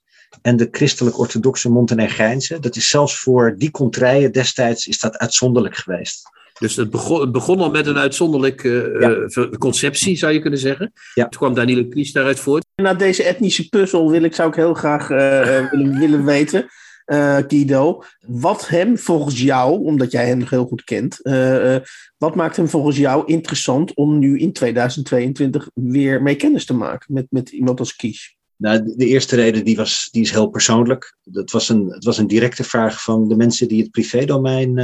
en de christelijk-orthodoxe Montenegrijnse, dat is zelfs voor die contraien destijds is dat uitzonderlijk geweest. Dus het begon, het begon al met een uitzonderlijke uh, ja. conceptie, zou je kunnen zeggen. Ja. Toen kwam Danilo Kies daaruit voort. Na deze etnische puzzel wil ik, zou ik heel graag uh, [laughs] willen, willen weten, uh, Guido, wat hem volgens jou, omdat jij hem nog heel goed kent, wat maakt hem volgens jou interessant om nu in 2022 weer mee kennis te maken met, met iemand als Kies? Nou, de eerste reden die was, die is heel persoonlijk. Dat was een, het was een directe vraag van de mensen die het privédomein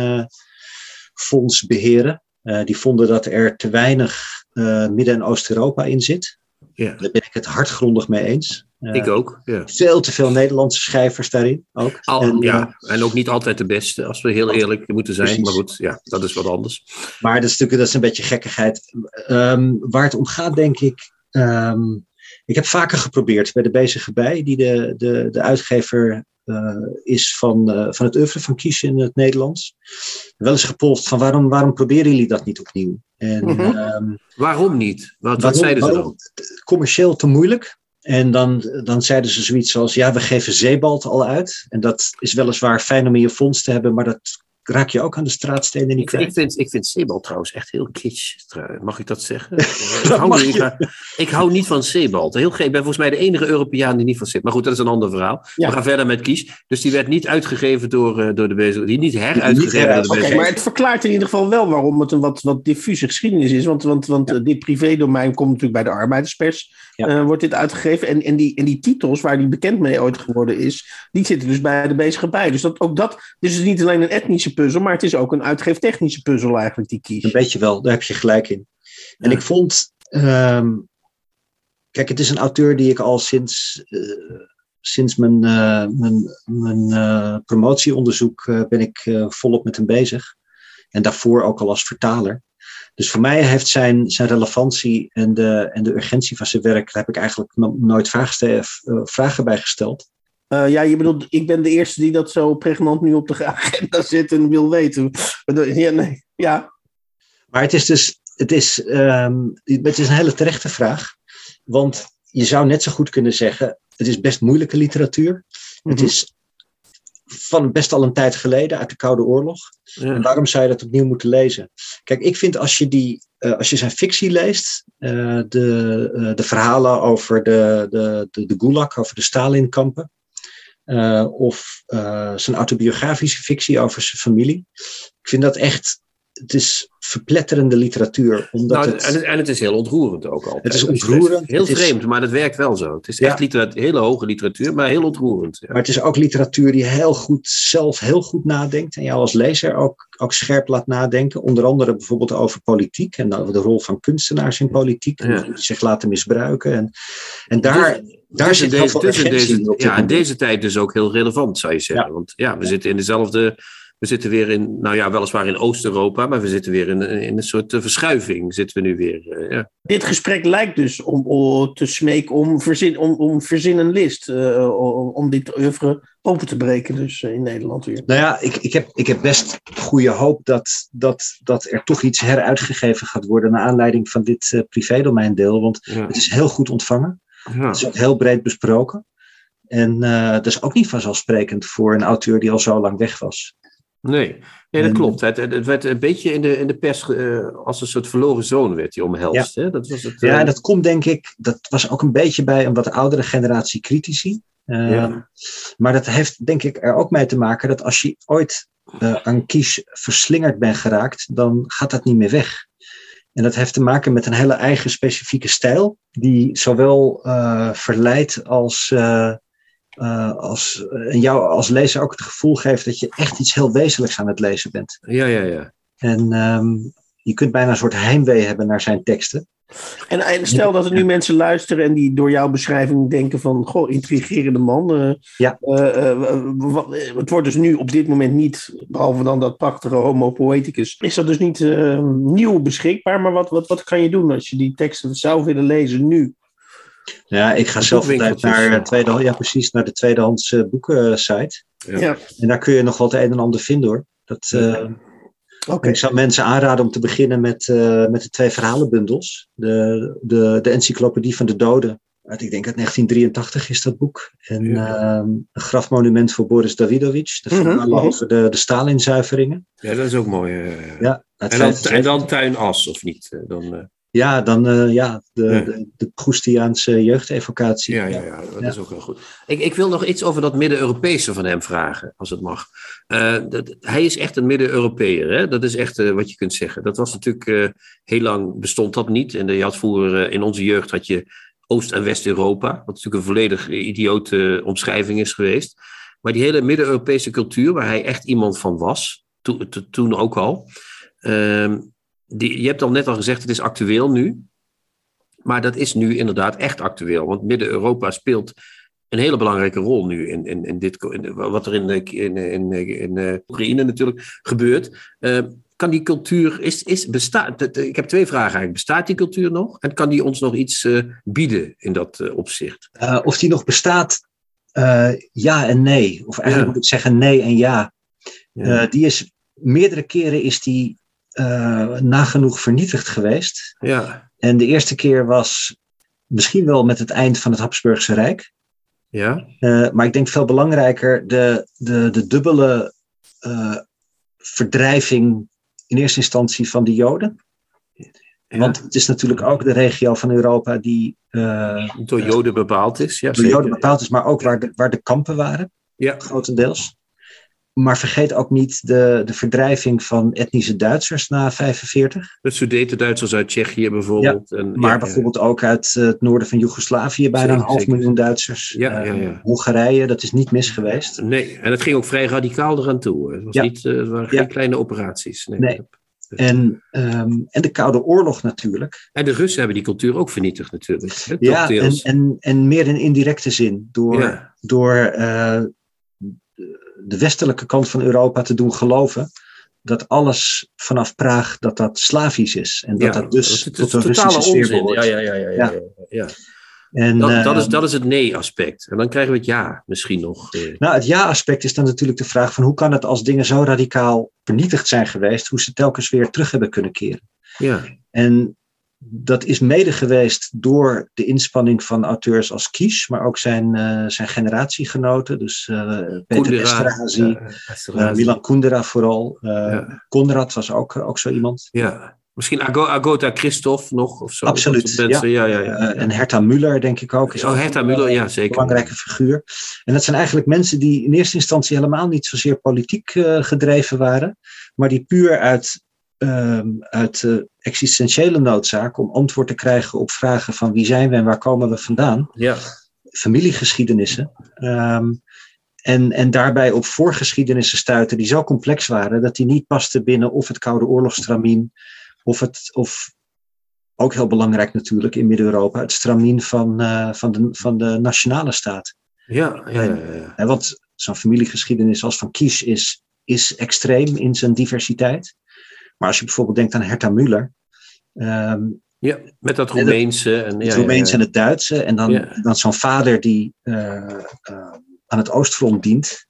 fonds beheren. Uh, die vonden dat er te weinig uh, Midden- en Oost-Europa in zit. Ja. Daar ben ik het hardgrondig mee eens. Eh, Ik ook, ja. Veel te veel Nederlandse schrijvers daarin ook. Al, En, eh, ja, en ook niet altijd de beste, als we heel eerlijk moeten zijn. Precies. Maar goed, ja, dat is wat anders. Maar dat is natuurlijk dat is een beetje gekkigheid. Ehm, waar het om gaat, denk ik. ehm, ik heb vaker geprobeerd bij de Bezige Bij, die de, de, de uitgever eh, is van, eh, van het oeuvre van Kies in het Nederlands. Wel eens gepolst van waarom, waarom proberen jullie dat niet opnieuw? En Mhm. ehm, Waarom niet? Wat, Waarom- zeiden ze dan? commercieel te moeilijk. En dan, dan zeiden ze zoiets als, ja, we geven zeebalt al uit. En dat is weliswaar fijn om in je fonds te hebben, maar dat raak je ook aan de straatstenen niet Ik, ik kwijt. vind, ik vind Sebald trouwens echt heel kitsch. Mag ik dat zeggen? [laughs] ik, Dat hou niet, je. ik, hou- ik hou niet van Sebald. Heel gek. Ik ben volgens mij de enige Europeaan die niet van Sebald. Maar goed, dat is een ander verhaal. Ja. We gaan verder met Kies. Dus die werd niet uitgegeven door, eh, door de bezig. Die niet Niet heruitgegeven door de maar het verklaart in ieder geval wel waarom het een wat, wat diffuse geschiedenis is. Want, want, want eh, dit privédomein komt natuurlijk bij de arbeiderspers. Ja. eh, wordt dit uitgegeven. En, en, die, en die titels waar die bekend mee ooit geworden is, die zitten dus bij de bezige bij. Dus dat, ook dat dus het is niet alleen een etnische puzzel, maar het is ook een uitgeeftechnische puzzel eigenlijk die Een kies. beetje wel, daar heb je gelijk in. En Ja. ik vond, ehm, kijk, het is een auteur die ik al sinds, eh, sinds mijn, eh, mijn, mijn promotieonderzoek ben ik volop met hem bezig. En daarvoor ook al als vertaler. Dus voor mij heeft zijn, zijn relevantie en de, en de urgentie van zijn werk, daar heb ik eigenlijk no- nooit vragen, eh, vragen bij gesteld. Eh, ja, je bedoelt, ik ben de eerste die dat zo pregnant nu op de [laughs] agenda zet en wil weten. Ja, nee. Ja, Maar het is dus, het is, ehm, het is een hele terechte vraag. Want je zou net zo goed kunnen zeggen, het is best moeilijke literatuur. Het Mhm. is van best al een tijd geleden, uit de Koude Oorlog. En Ja. daarom zou je dat opnieuw moeten lezen. Kijk, ik vind als je, die, eh, als je zijn fictie leest, eh, de, eh, de verhalen over de, de, de, de Gulag, over de Stalinkampen, of zijn autobiografische fictie over zijn familie. Ik vind dat echt, het is verpletterende literatuur. Omdat Nou, het, en, het, en het is heel ontroerend ook altijd. Het is ontroerend. Heel is- vreemd, maar dat werkt wel zo. Het is Ja. echt literatuur, hele hoge literatuur, maar heel ontroerend. Ja. Maar het is ook literatuur die heel goed zelf heel goed nadenkt. En jou als lezer ook, ook scherp laat nadenken. Onder andere bijvoorbeeld over politiek. En over de rol van kunstenaars in politiek. Ja. Die zich laten misbruiken. En, en daar, Dus- daar dus zit in heel deze, veel in deze, ja, in deze tijd dus ook heel relevant, zou je zeggen. Want ja, we zitten in dezelfde. We zitten weer in, nou ja, weliswaar in Oost-Europa, maar we zitten weer in, in een soort eh, verschuiving. Zitten we nu weer. eh, ja. dit gesprek lijkt dus om, om te smeken om verzin, om, om verzin een list. eh, om, om dit oeuvre open te breken, dus in Nederland weer. Nou ja, ik, ik, heb, ik heb best goede hoop dat, dat, dat er toch iets heruitgegeven gaat worden. naar aanleiding van dit eh privédomeindeel. Want Ja. het is heel goed ontvangen. Ja. Het is ook heel breed besproken. En eh, dat is ook niet vanzelfsprekend voor een auteur die al zo lang weg was. Nee, nee dat klopt. Het, werd een beetje in de, in de pers eh, als een soort verloren zoon werd hij omhelst. Hè? Dat was het. Ja, eh, dat komt denk ik, dat was ook een beetje bij een wat oudere generatie critici. Eh, Ja. Maar dat heeft denk ik er ook mee te maken dat als je ooit eh, aan kies verslingerd bent geraakt, dan gaat dat niet meer weg. En dat heeft te maken met een hele eigen specifieke stijl, die zowel verleidt als, eh, eh, als en jou als lezer ook het gevoel geeft dat je echt iets heel wezenlijks aan het lezen bent. ja, ja, ja. En ehm, je kunt bijna een soort heimwee hebben naar zijn teksten. En, en stel dat er nu mensen luisteren en die door jouw beschrijving denken van, goh, intrigerende man. eh, Ja. eh, eh, wat- eh, het wordt dus nu op dit moment niet, behalve dan dat prachtige Homo Poeticus, is dat dus niet eh, nieuw beschikbaar. Maar wat, wat, wat kan je doen als je die teksten zou willen lezen nu? Ja, ik ga zelf altijd naar, eh, tweede, ja, precies, naar de tweedehands eh, boekensite. Ja. Ja, En daar kun je nog wel het een en ander vinden hoor. Dat, eh, oké. Ik zou mensen aanraden om te beginnen met, eh, met de twee verhalenbundels. De, de, de Encyclopedie van de Doden. Uit, ik denk uit 1983 is dat boek. En Ja. ehm, een grafmonument voor Boris Davidovich. De Mhm, verhalen mhm. over de, de Stalinzuiveringen. ja, dat is ook mooi. Ja, en, dan, 75. en dan tuinas, of niet? Dan, eh, ja, dan eh, ja, de, Ja. de, de Proestiaanse jeugdevocatie. ja, ja, ja, dat Ja. is ook heel goed. Ik, ik wil nog iets over dat Midden-Europese van hem vragen, als het mag. Eh, dat, hij is echt een Midden-Europeër, hè? dat is echt eh, wat je kunt zeggen. Dat was natuurlijk, heel lang bestond dat niet. En je had vroeger, in onze jeugd had je Oost- en West-Europa, wat natuurlijk een volledig idiote omschrijving is geweest. Maar die hele Midden-Europese cultuur, waar hij echt iemand van was, to- to- toen ook al. ehm, die, je hebt al net al gezegd, het is actueel nu. maar dat is nu inderdaad echt actueel. Want Midden-Europa speelt een hele belangrijke rol nu in, in, in dit, in, wat er in, in, in, in, in Oekraïne natuurlijk gebeurt. Uh, kan die cultuur, is, is, bestaat, ik heb twee vragen eigenlijk. Bestaat die cultuur nog? En kan die ons nog iets uh, bieden in dat uh, opzicht? Of die nog bestaat, ja en nee. Of eigenlijk ja. moet ik zeggen nee en ja. ja. die is, meerdere keren is die nagenoeg vernietigd geweest. Ja. En de eerste keer was misschien wel met het eind van het Habsburgse Rijk. Ja. maar ik denk veel belangrijker de, de, de dubbele verdrijving in eerste instantie van de Joden. Ja. Want het is natuurlijk ook de regio van Europa die. Uh, door Joden bepaald is. Ja, door Joden bepaald is, maar ook waar de, waar de kampen waren. Ja. Grotendeels. Maar vergeet ook niet de, de verdrijving van etnische Duitsers na 45. De Sudeten-Duitsers uit Tsjechië bijvoorbeeld. Ja, en, maar ja, bijvoorbeeld ook uit het noorden van Joegoslavië, bijna Zeker, een half zeker. miljoen Duitsers. Ja, Uh, ja. Hongarije, dat is niet mis geweest. Nee, en het ging ook vrij radicaal eraan toe. Het, was Ja. niet, eh, het waren geen kleine operaties. Nee. Nee. En, ehm, en de Koude Oorlog natuurlijk. En de Russen hebben die cultuur ook vernietigd natuurlijk. hè, Ja, en, en, en meer in indirecte zin. Door, Ja. door eh, de westelijke kant van Europa te doen geloven dat alles vanaf Praag dat dat Slavisch is. En dat Ja, dat dus tot een Russische sfeer behoort. Ja, ja, ja, ja, ja, ja. ja. En, Dat, dat, eh, is, dat is het nee-aspect. En dan krijgen we het ja misschien nog. eh. Nou, het ja-aspect is dan natuurlijk de vraag van hoe kan het als dingen zo radicaal vernietigd zijn geweest, hoe ze telkens weer terug hebben kunnen keren. Ja, En dat is mede geweest door de inspanning van auteurs als Kies, maar ook zijn, eh, zijn generatiegenoten. Dus eh, Peter Esterhazy, ja, Esterhazy. Milan Kundera vooral. Ja. Konrad was ook, ook zo iemand. Ja. Misschien Ago- Agota Christophe nog of zo. Absoluut, mensen. Ja, ja, ja. En Herta Müller, denk ik ook. Is Oh, Herta een, Müller, ja, zeker. belangrijke figuur. En dat zijn eigenlijk mensen die in eerste instantie helemaal niet zozeer politiek gedreven waren, maar die puur uit, ehm, uit existentiële noodzaak om antwoord te krijgen op vragen van wie zijn we en waar komen we vandaan, ja. familiegeschiedenissen. ehm, en, en daarbij op voorgeschiedenissen stuiten die zo complex waren dat die niet pasten binnen of het Koude Oorlogstramien of het, of ook heel belangrijk natuurlijk in Midden-Europa, het stramien van, eh, van, de, van de nationale staat. Ja, ja, ja, ja. Hè, want zo'n familiegeschiedenis als van Kies is, is extreem in zijn diversiteit. Maar als je bijvoorbeeld denkt aan Herta Müller, ehm, Ja, met dat Roemeense. En, het Roemeens ja, en het Duitse, en dan, dan zo'n vader die eh, eh, aan het Oostfront dient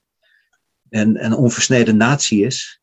en en een onversneden natie is,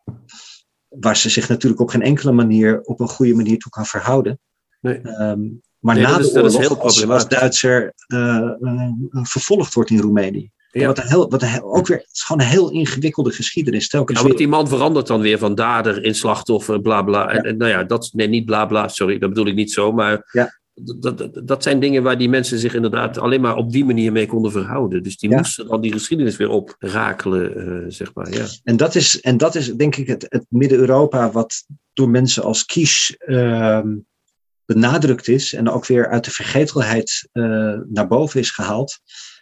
waar ze zich natuurlijk op geen enkele manier op een goede manier toe kan verhouden. Nee. Ehm, maar Nee, na dat de is- dat is oorlog, heel als. Duitser eh, eh, vervolgd wordt in Roemenië. Ja. Wat, een heel, wat een heel- ook weer, het is gewoon een heel ingewikkelde geschiedenis. Telkens Ja, want die man verandert dan weer van dader in slachtoffer, bla bla. En, en nou ja, dat, nee, niet bla bla, sorry, dat bedoel ik niet zo. Maar Ja. dat, dat, zijn dingen waar die mensen zich inderdaad alleen maar op die manier mee konden verhouden. Dus die moesten dan die geschiedenis weer oprakelen, eh zeg maar. Ja. En dat is, en dat is denk ik het, het Midden-Europa wat door mensen als Kies ehm, benadrukt is en ook weer uit de vergetelheid eh, naar boven is gehaald.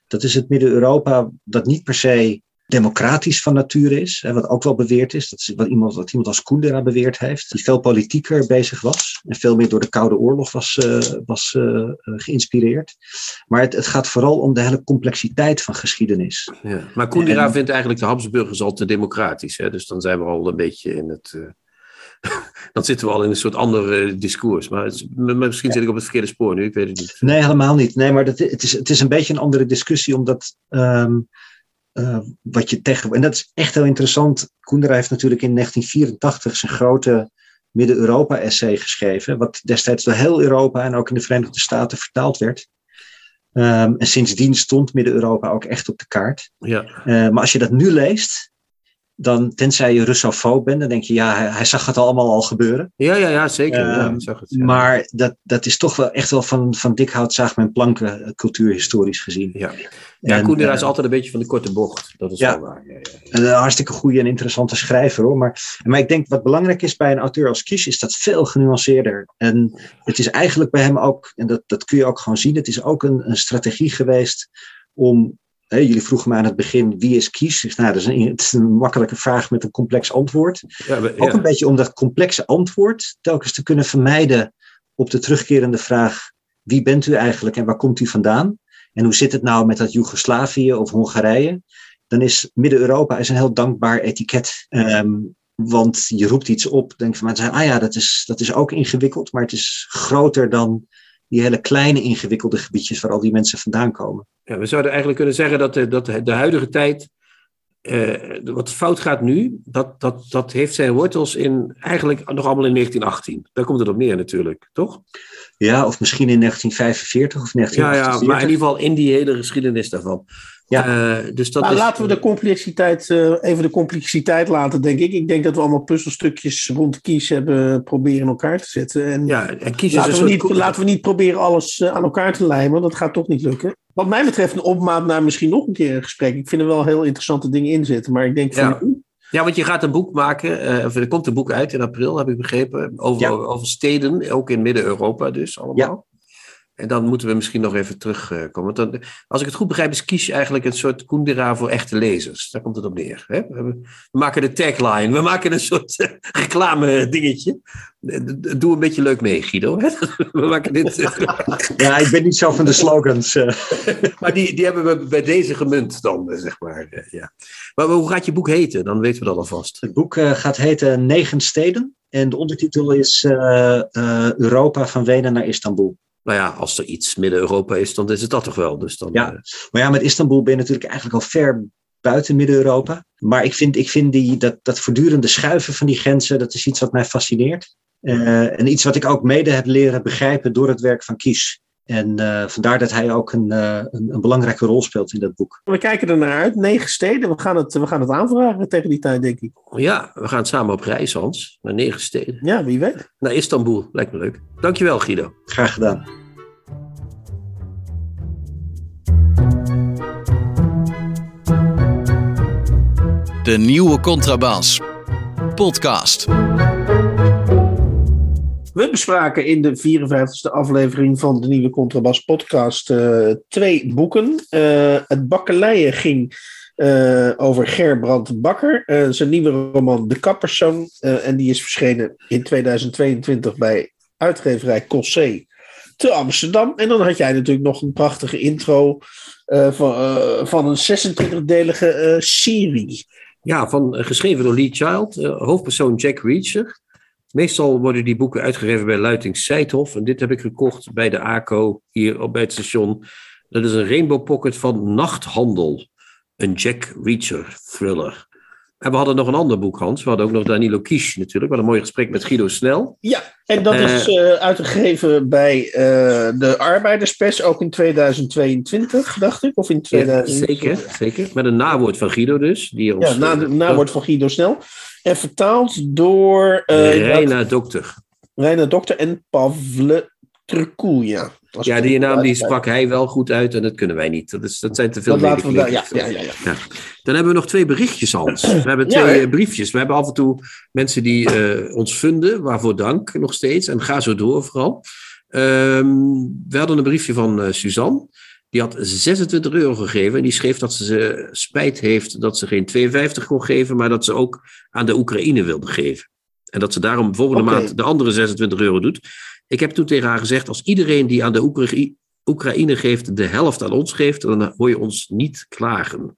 Dat is het Midden-Europa dat niet per se democratisch van nature is, hè, wat ook wel beweerd is. Dat is wat iemand, wat iemand als Kundera beweerd heeft, die veel politieker bezig was en veel meer door de Koude Oorlog was, eh, was eh, eh, geïnspireerd. Maar het, het gaat vooral om de hele complexiteit van geschiedenis. Ja. Maar Kundera En- vindt eigenlijk de Habsburgers al te democratisch. Hè? Dus dan zijn we al een beetje in het. [laughs] dan zitten we al in een soort ander eh, discours. Maar is- misschien zit ik op het verkeerde spoor nu, ik weet het niet. Nee, helemaal niet. Nee, maar dat, het, is, het is een beetje een andere discussie, omdat ehm, eh, wat je tegen. En dat is echt heel interessant. Koendera heeft natuurlijk in 1984 zijn grote Midden-Europa-essay geschreven, wat destijds door heel Europa en ook in de Verenigde Staten vertaald werd. Ehm, en sindsdien stond Midden-Europa ook echt op de kaart. Ja, Eh, maar als je dat nu leest, dan, tenzij je Russofoob bent, dan denk je, ja, hij, hij zag het allemaal al gebeuren. ja, ja, ja zeker. ja, Ehm, ik zag het, ja. Maar dat, dat is toch wel echt wel van, van dik hout zaag mijn planken, eh, cultuurhistorisch gezien. Ja, ja En, eh, is altijd een beetje van de korte bocht. Dat is Ja. wel waar. Ja, ja, Een hartstikke goede en interessante schrijver hoor. Maar, maar ik denk wat belangrijk is bij een auteur als Kies, is dat veel genuanceerder. En het is eigenlijk bij hem ook, en dat, dat kun je ook gewoon zien, het is ook een, een strategie geweest om. Jullie vroegen me aan het begin wie is Kies? Nou, dat is een, het is een makkelijke vraag met een complex antwoord. Ja, Ook een beetje om dat complexe antwoord telkens te kunnen vermijden op de terugkerende vraag: wie bent u eigenlijk en waar komt u vandaan? En hoe zit het nou met dat Joegoslavië of Hongarije? Dan is Midden-Europa is een heel dankbaar etiket. Ehm, want je roept iets op, denk van mensen, ah ja, dat is, dat is ook ingewikkeld, maar het is groter dan die hele kleine ingewikkelde gebiedjes waar al die mensen vandaan komen. Ja, we zouden eigenlijk kunnen zeggen dat de, dat de huidige tijd, eh, wat fout gaat nu, dat, dat, dat heeft zijn wortels in eigenlijk nog allemaal in 1918. Daar komt het op neer natuurlijk, toch? Ja, of misschien in 1945 of 1948. Ja, ja, maar in ieder geval in die hele geschiedenis daarvan. Ja. Uh, dus dat Maar is, laten we de complexiteit, eh, even de complexiteit laten, denk ik. Ik denk dat we allemaal puzzelstukjes rond kies hebben proberen in elkaar te zetten. En Ja, en kies laten, we niet, laten we niet proberen alles eh, aan elkaar te lijmen. Dat gaat toch niet lukken. Wat mij betreft een opmaat naar misschien nog een keer een gesprek. Ik vind er wel heel interessante dingen in zitten. Maar ik denk van, Ja. Ja, want je gaat een boek maken, eh, of er komt een boek uit in april, heb ik begrepen, over, Ja. over steden, ook in Midden-Europa dus allemaal. En dan moeten we misschien nog even terugkomen. Want dan, als ik het goed begrijp, is Kies eigenlijk een soort Kundera voor echte lezers. Daar komt het op neer. Hè? We, maken de tagline, we maken een soort eh, reclame dingetje. Eh, Doe een beetje leuk mee, Guido. Hè? [laughs] We maken dit, [laughs] Ja, ik ben niet zo van de slogans. eh. [laughs] maar die, die hebben we bij deze gemunt dan, zeg maar. ja. Maar hoe gaat je boek heten? Dan weten we dat alvast. Het boek gaat heten Negen Steden. En de ondertitel is Europa van Wenen naar Istanbul. Nou ja, als er iets Midden-Europa is, dan is het dat toch wel. Dus dan, Ja. eh, Maar ja, met Istanbul ben je natuurlijk eigenlijk al ver buiten Midden-Europa. Maar ik vind, ik vind die, dat, dat voortdurende schuiven van die grenzen, dat is iets wat mij fascineert. Eh, en iets wat ik ook mede heb leren begrijpen door het werk van Kies. En eh, vandaar dat hij ook een, eh, een, een belangrijke rol speelt in dat boek. We kijken er naar uit. Negen steden. We gaan het, we gaan het aanvragen tegen die tijd, denk ik. ja, we gaan samen op reis, Hans. Naar negen steden. Ja, wie weet. Naar Istanbul. Lijkt me leuk. Dankjewel, Guido. Graag gedaan. De nieuwe contrabas. Podcast. We bespraken in de 54e aflevering van de nieuwe Contrabas podcast eh, twee boeken. Eh, het Bakkeleien ging eh, over Gerbrand Bakker. zijn nieuwe roman De Kapperszoon. en die is verschenen in 2022 bij uitgeverij Cossé te Amsterdam. En dan had jij natuurlijk nog een prachtige intro van, van een 26-delige eh, serie. Ja, van, geschreven door Lee Child, hoofdpersoon Jack Reacher. Meestal worden die boeken uitgegeven bij Luiting Seithof. En dit heb ik gekocht bij de ACO hier op bij het station. Dat is een Rainbow Pocket van Nachthandel. Een Jack Reacher thriller. En we hadden nog een ander boek, Hans. We hadden ook nog Danilo Kish natuurlijk. Wat een mooi gesprek met Guido Snel. Ja, en dat Eh, is eh, uitgegeven bij eh, de Arbeiderspers, ook in 2022, dacht ik. Of in Ja, 2000. zeker, zeker. Met een nawoord van Guido dus. Die ons, Ja, na, nawoord van Guido Snel. En vertaald door uh, Reina Dokter. Reina Dokter en Pavle Trukulja. Als Ja, die naam die sprak hij wel goed uit en dat kunnen wij niet. Dat, is, dat zijn te veel Dat laten we daar, ja, ja, ja, ja. Dan hebben we nog twee berichtjes, Hans. We [clears throat] hebben twee eh, briefjes. We hebben af en toe mensen die eh, ons vinden, waarvoor dank nog steeds. En ga zo door vooral. Ehm, we hadden een briefje van Suzanne. Die had 26 euro gegeven. En die schreef dat ze ze spijt heeft dat ze geen 52 kon geven, maar dat ze ook aan de Oekraïne wilde geven. En dat ze daarom volgende maand de andere 26 euro doet. Ik heb toen tegen haar gezegd, als iedereen die aan de Oekra- Oekraïne geeft, de helft aan ons geeft, dan hoor je ons niet klagen.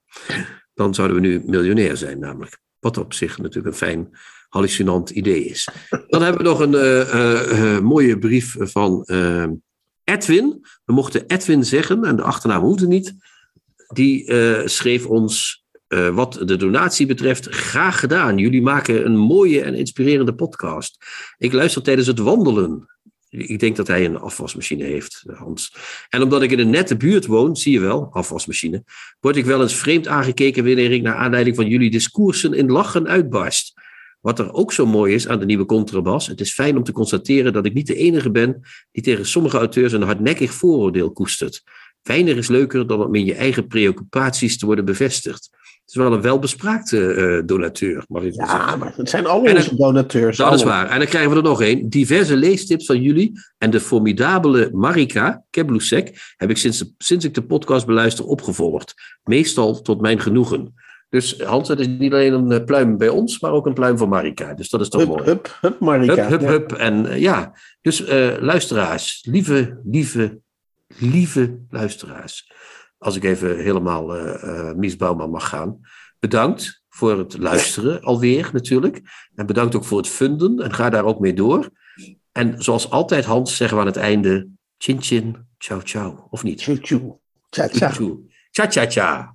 Dan zouden we nu miljonair zijn namelijk. Wat op zich natuurlijk een fijn hallucinant idee is. Dan hebben we nog een eh, eh, eh, mooie brief van Edwin. We mochten Edwin zeggen en de achternaam hoefde niet. Die eh, schreef ons eh, wat de donatie betreft, graag gedaan. Jullie maken een mooie en inspirerende podcast. Ik luister tijdens het wandelen. Ik denk dat hij een afwasmachine heeft, Hans. En omdat ik in een nette buurt woon, zie je wel, afwasmachine, word ik wel eens vreemd aangekeken wanneer ik naar aanleiding van jullie discoursen in lachen uitbarst. Wat er ook zo mooi is aan de nieuwe contrabas, het is fijn om te constateren dat ik niet de enige ben die tegen sommige auteurs een hardnekkig vooroordeel koestert. Weinig is leuker dan om in je eigen preoccupaties te worden bevestigd. Het is wel een welbespraakte eh, donateur, mag ik wel zeggen. Ja, maar het zijn En onze donateurs. Dat is waar. En dan krijgen we er nog één. Diverse leestips van jullie en de formidabele Marika Keblusek heb ik sinds, de- sinds ik de podcast beluister opgevolgd. Meestal tot mijn genoegen. Dus Hans, het is niet alleen een eh, pluim bij ons, maar ook een pluim voor Marika. Dus dat is toch Hup, mooi. hup, hup, Marika. Hup, hup, Ja. hup. En eh, ja, dus eh, luisteraars, lieve, lieve, lieve luisteraars. Als ik even helemaal eh, Mies Bouwman mag gaan. Bedankt voor het luisteren alweer natuurlijk. En bedankt ook voor het funden. En ga daar ook mee door. En zoals altijd, Hans, zeggen we aan het einde... Chin chin, ciao ciao. Of niet? Tjoe, tjoe. Tja, tja. Tja tja tja.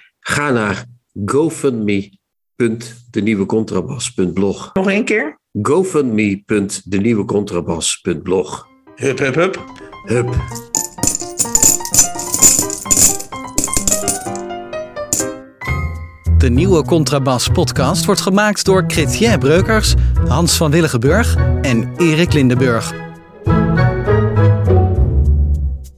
ga naar gofundme.denieuwecontrabas.blog. Nog één keer? gofundme.denieuwecontrabas.blog. Hup, hup, hup. Hup. De nieuwe Contrabas podcast wordt gemaakt door Chrétien Breukers, Hans van Willigenburg en Erik Lindenburg.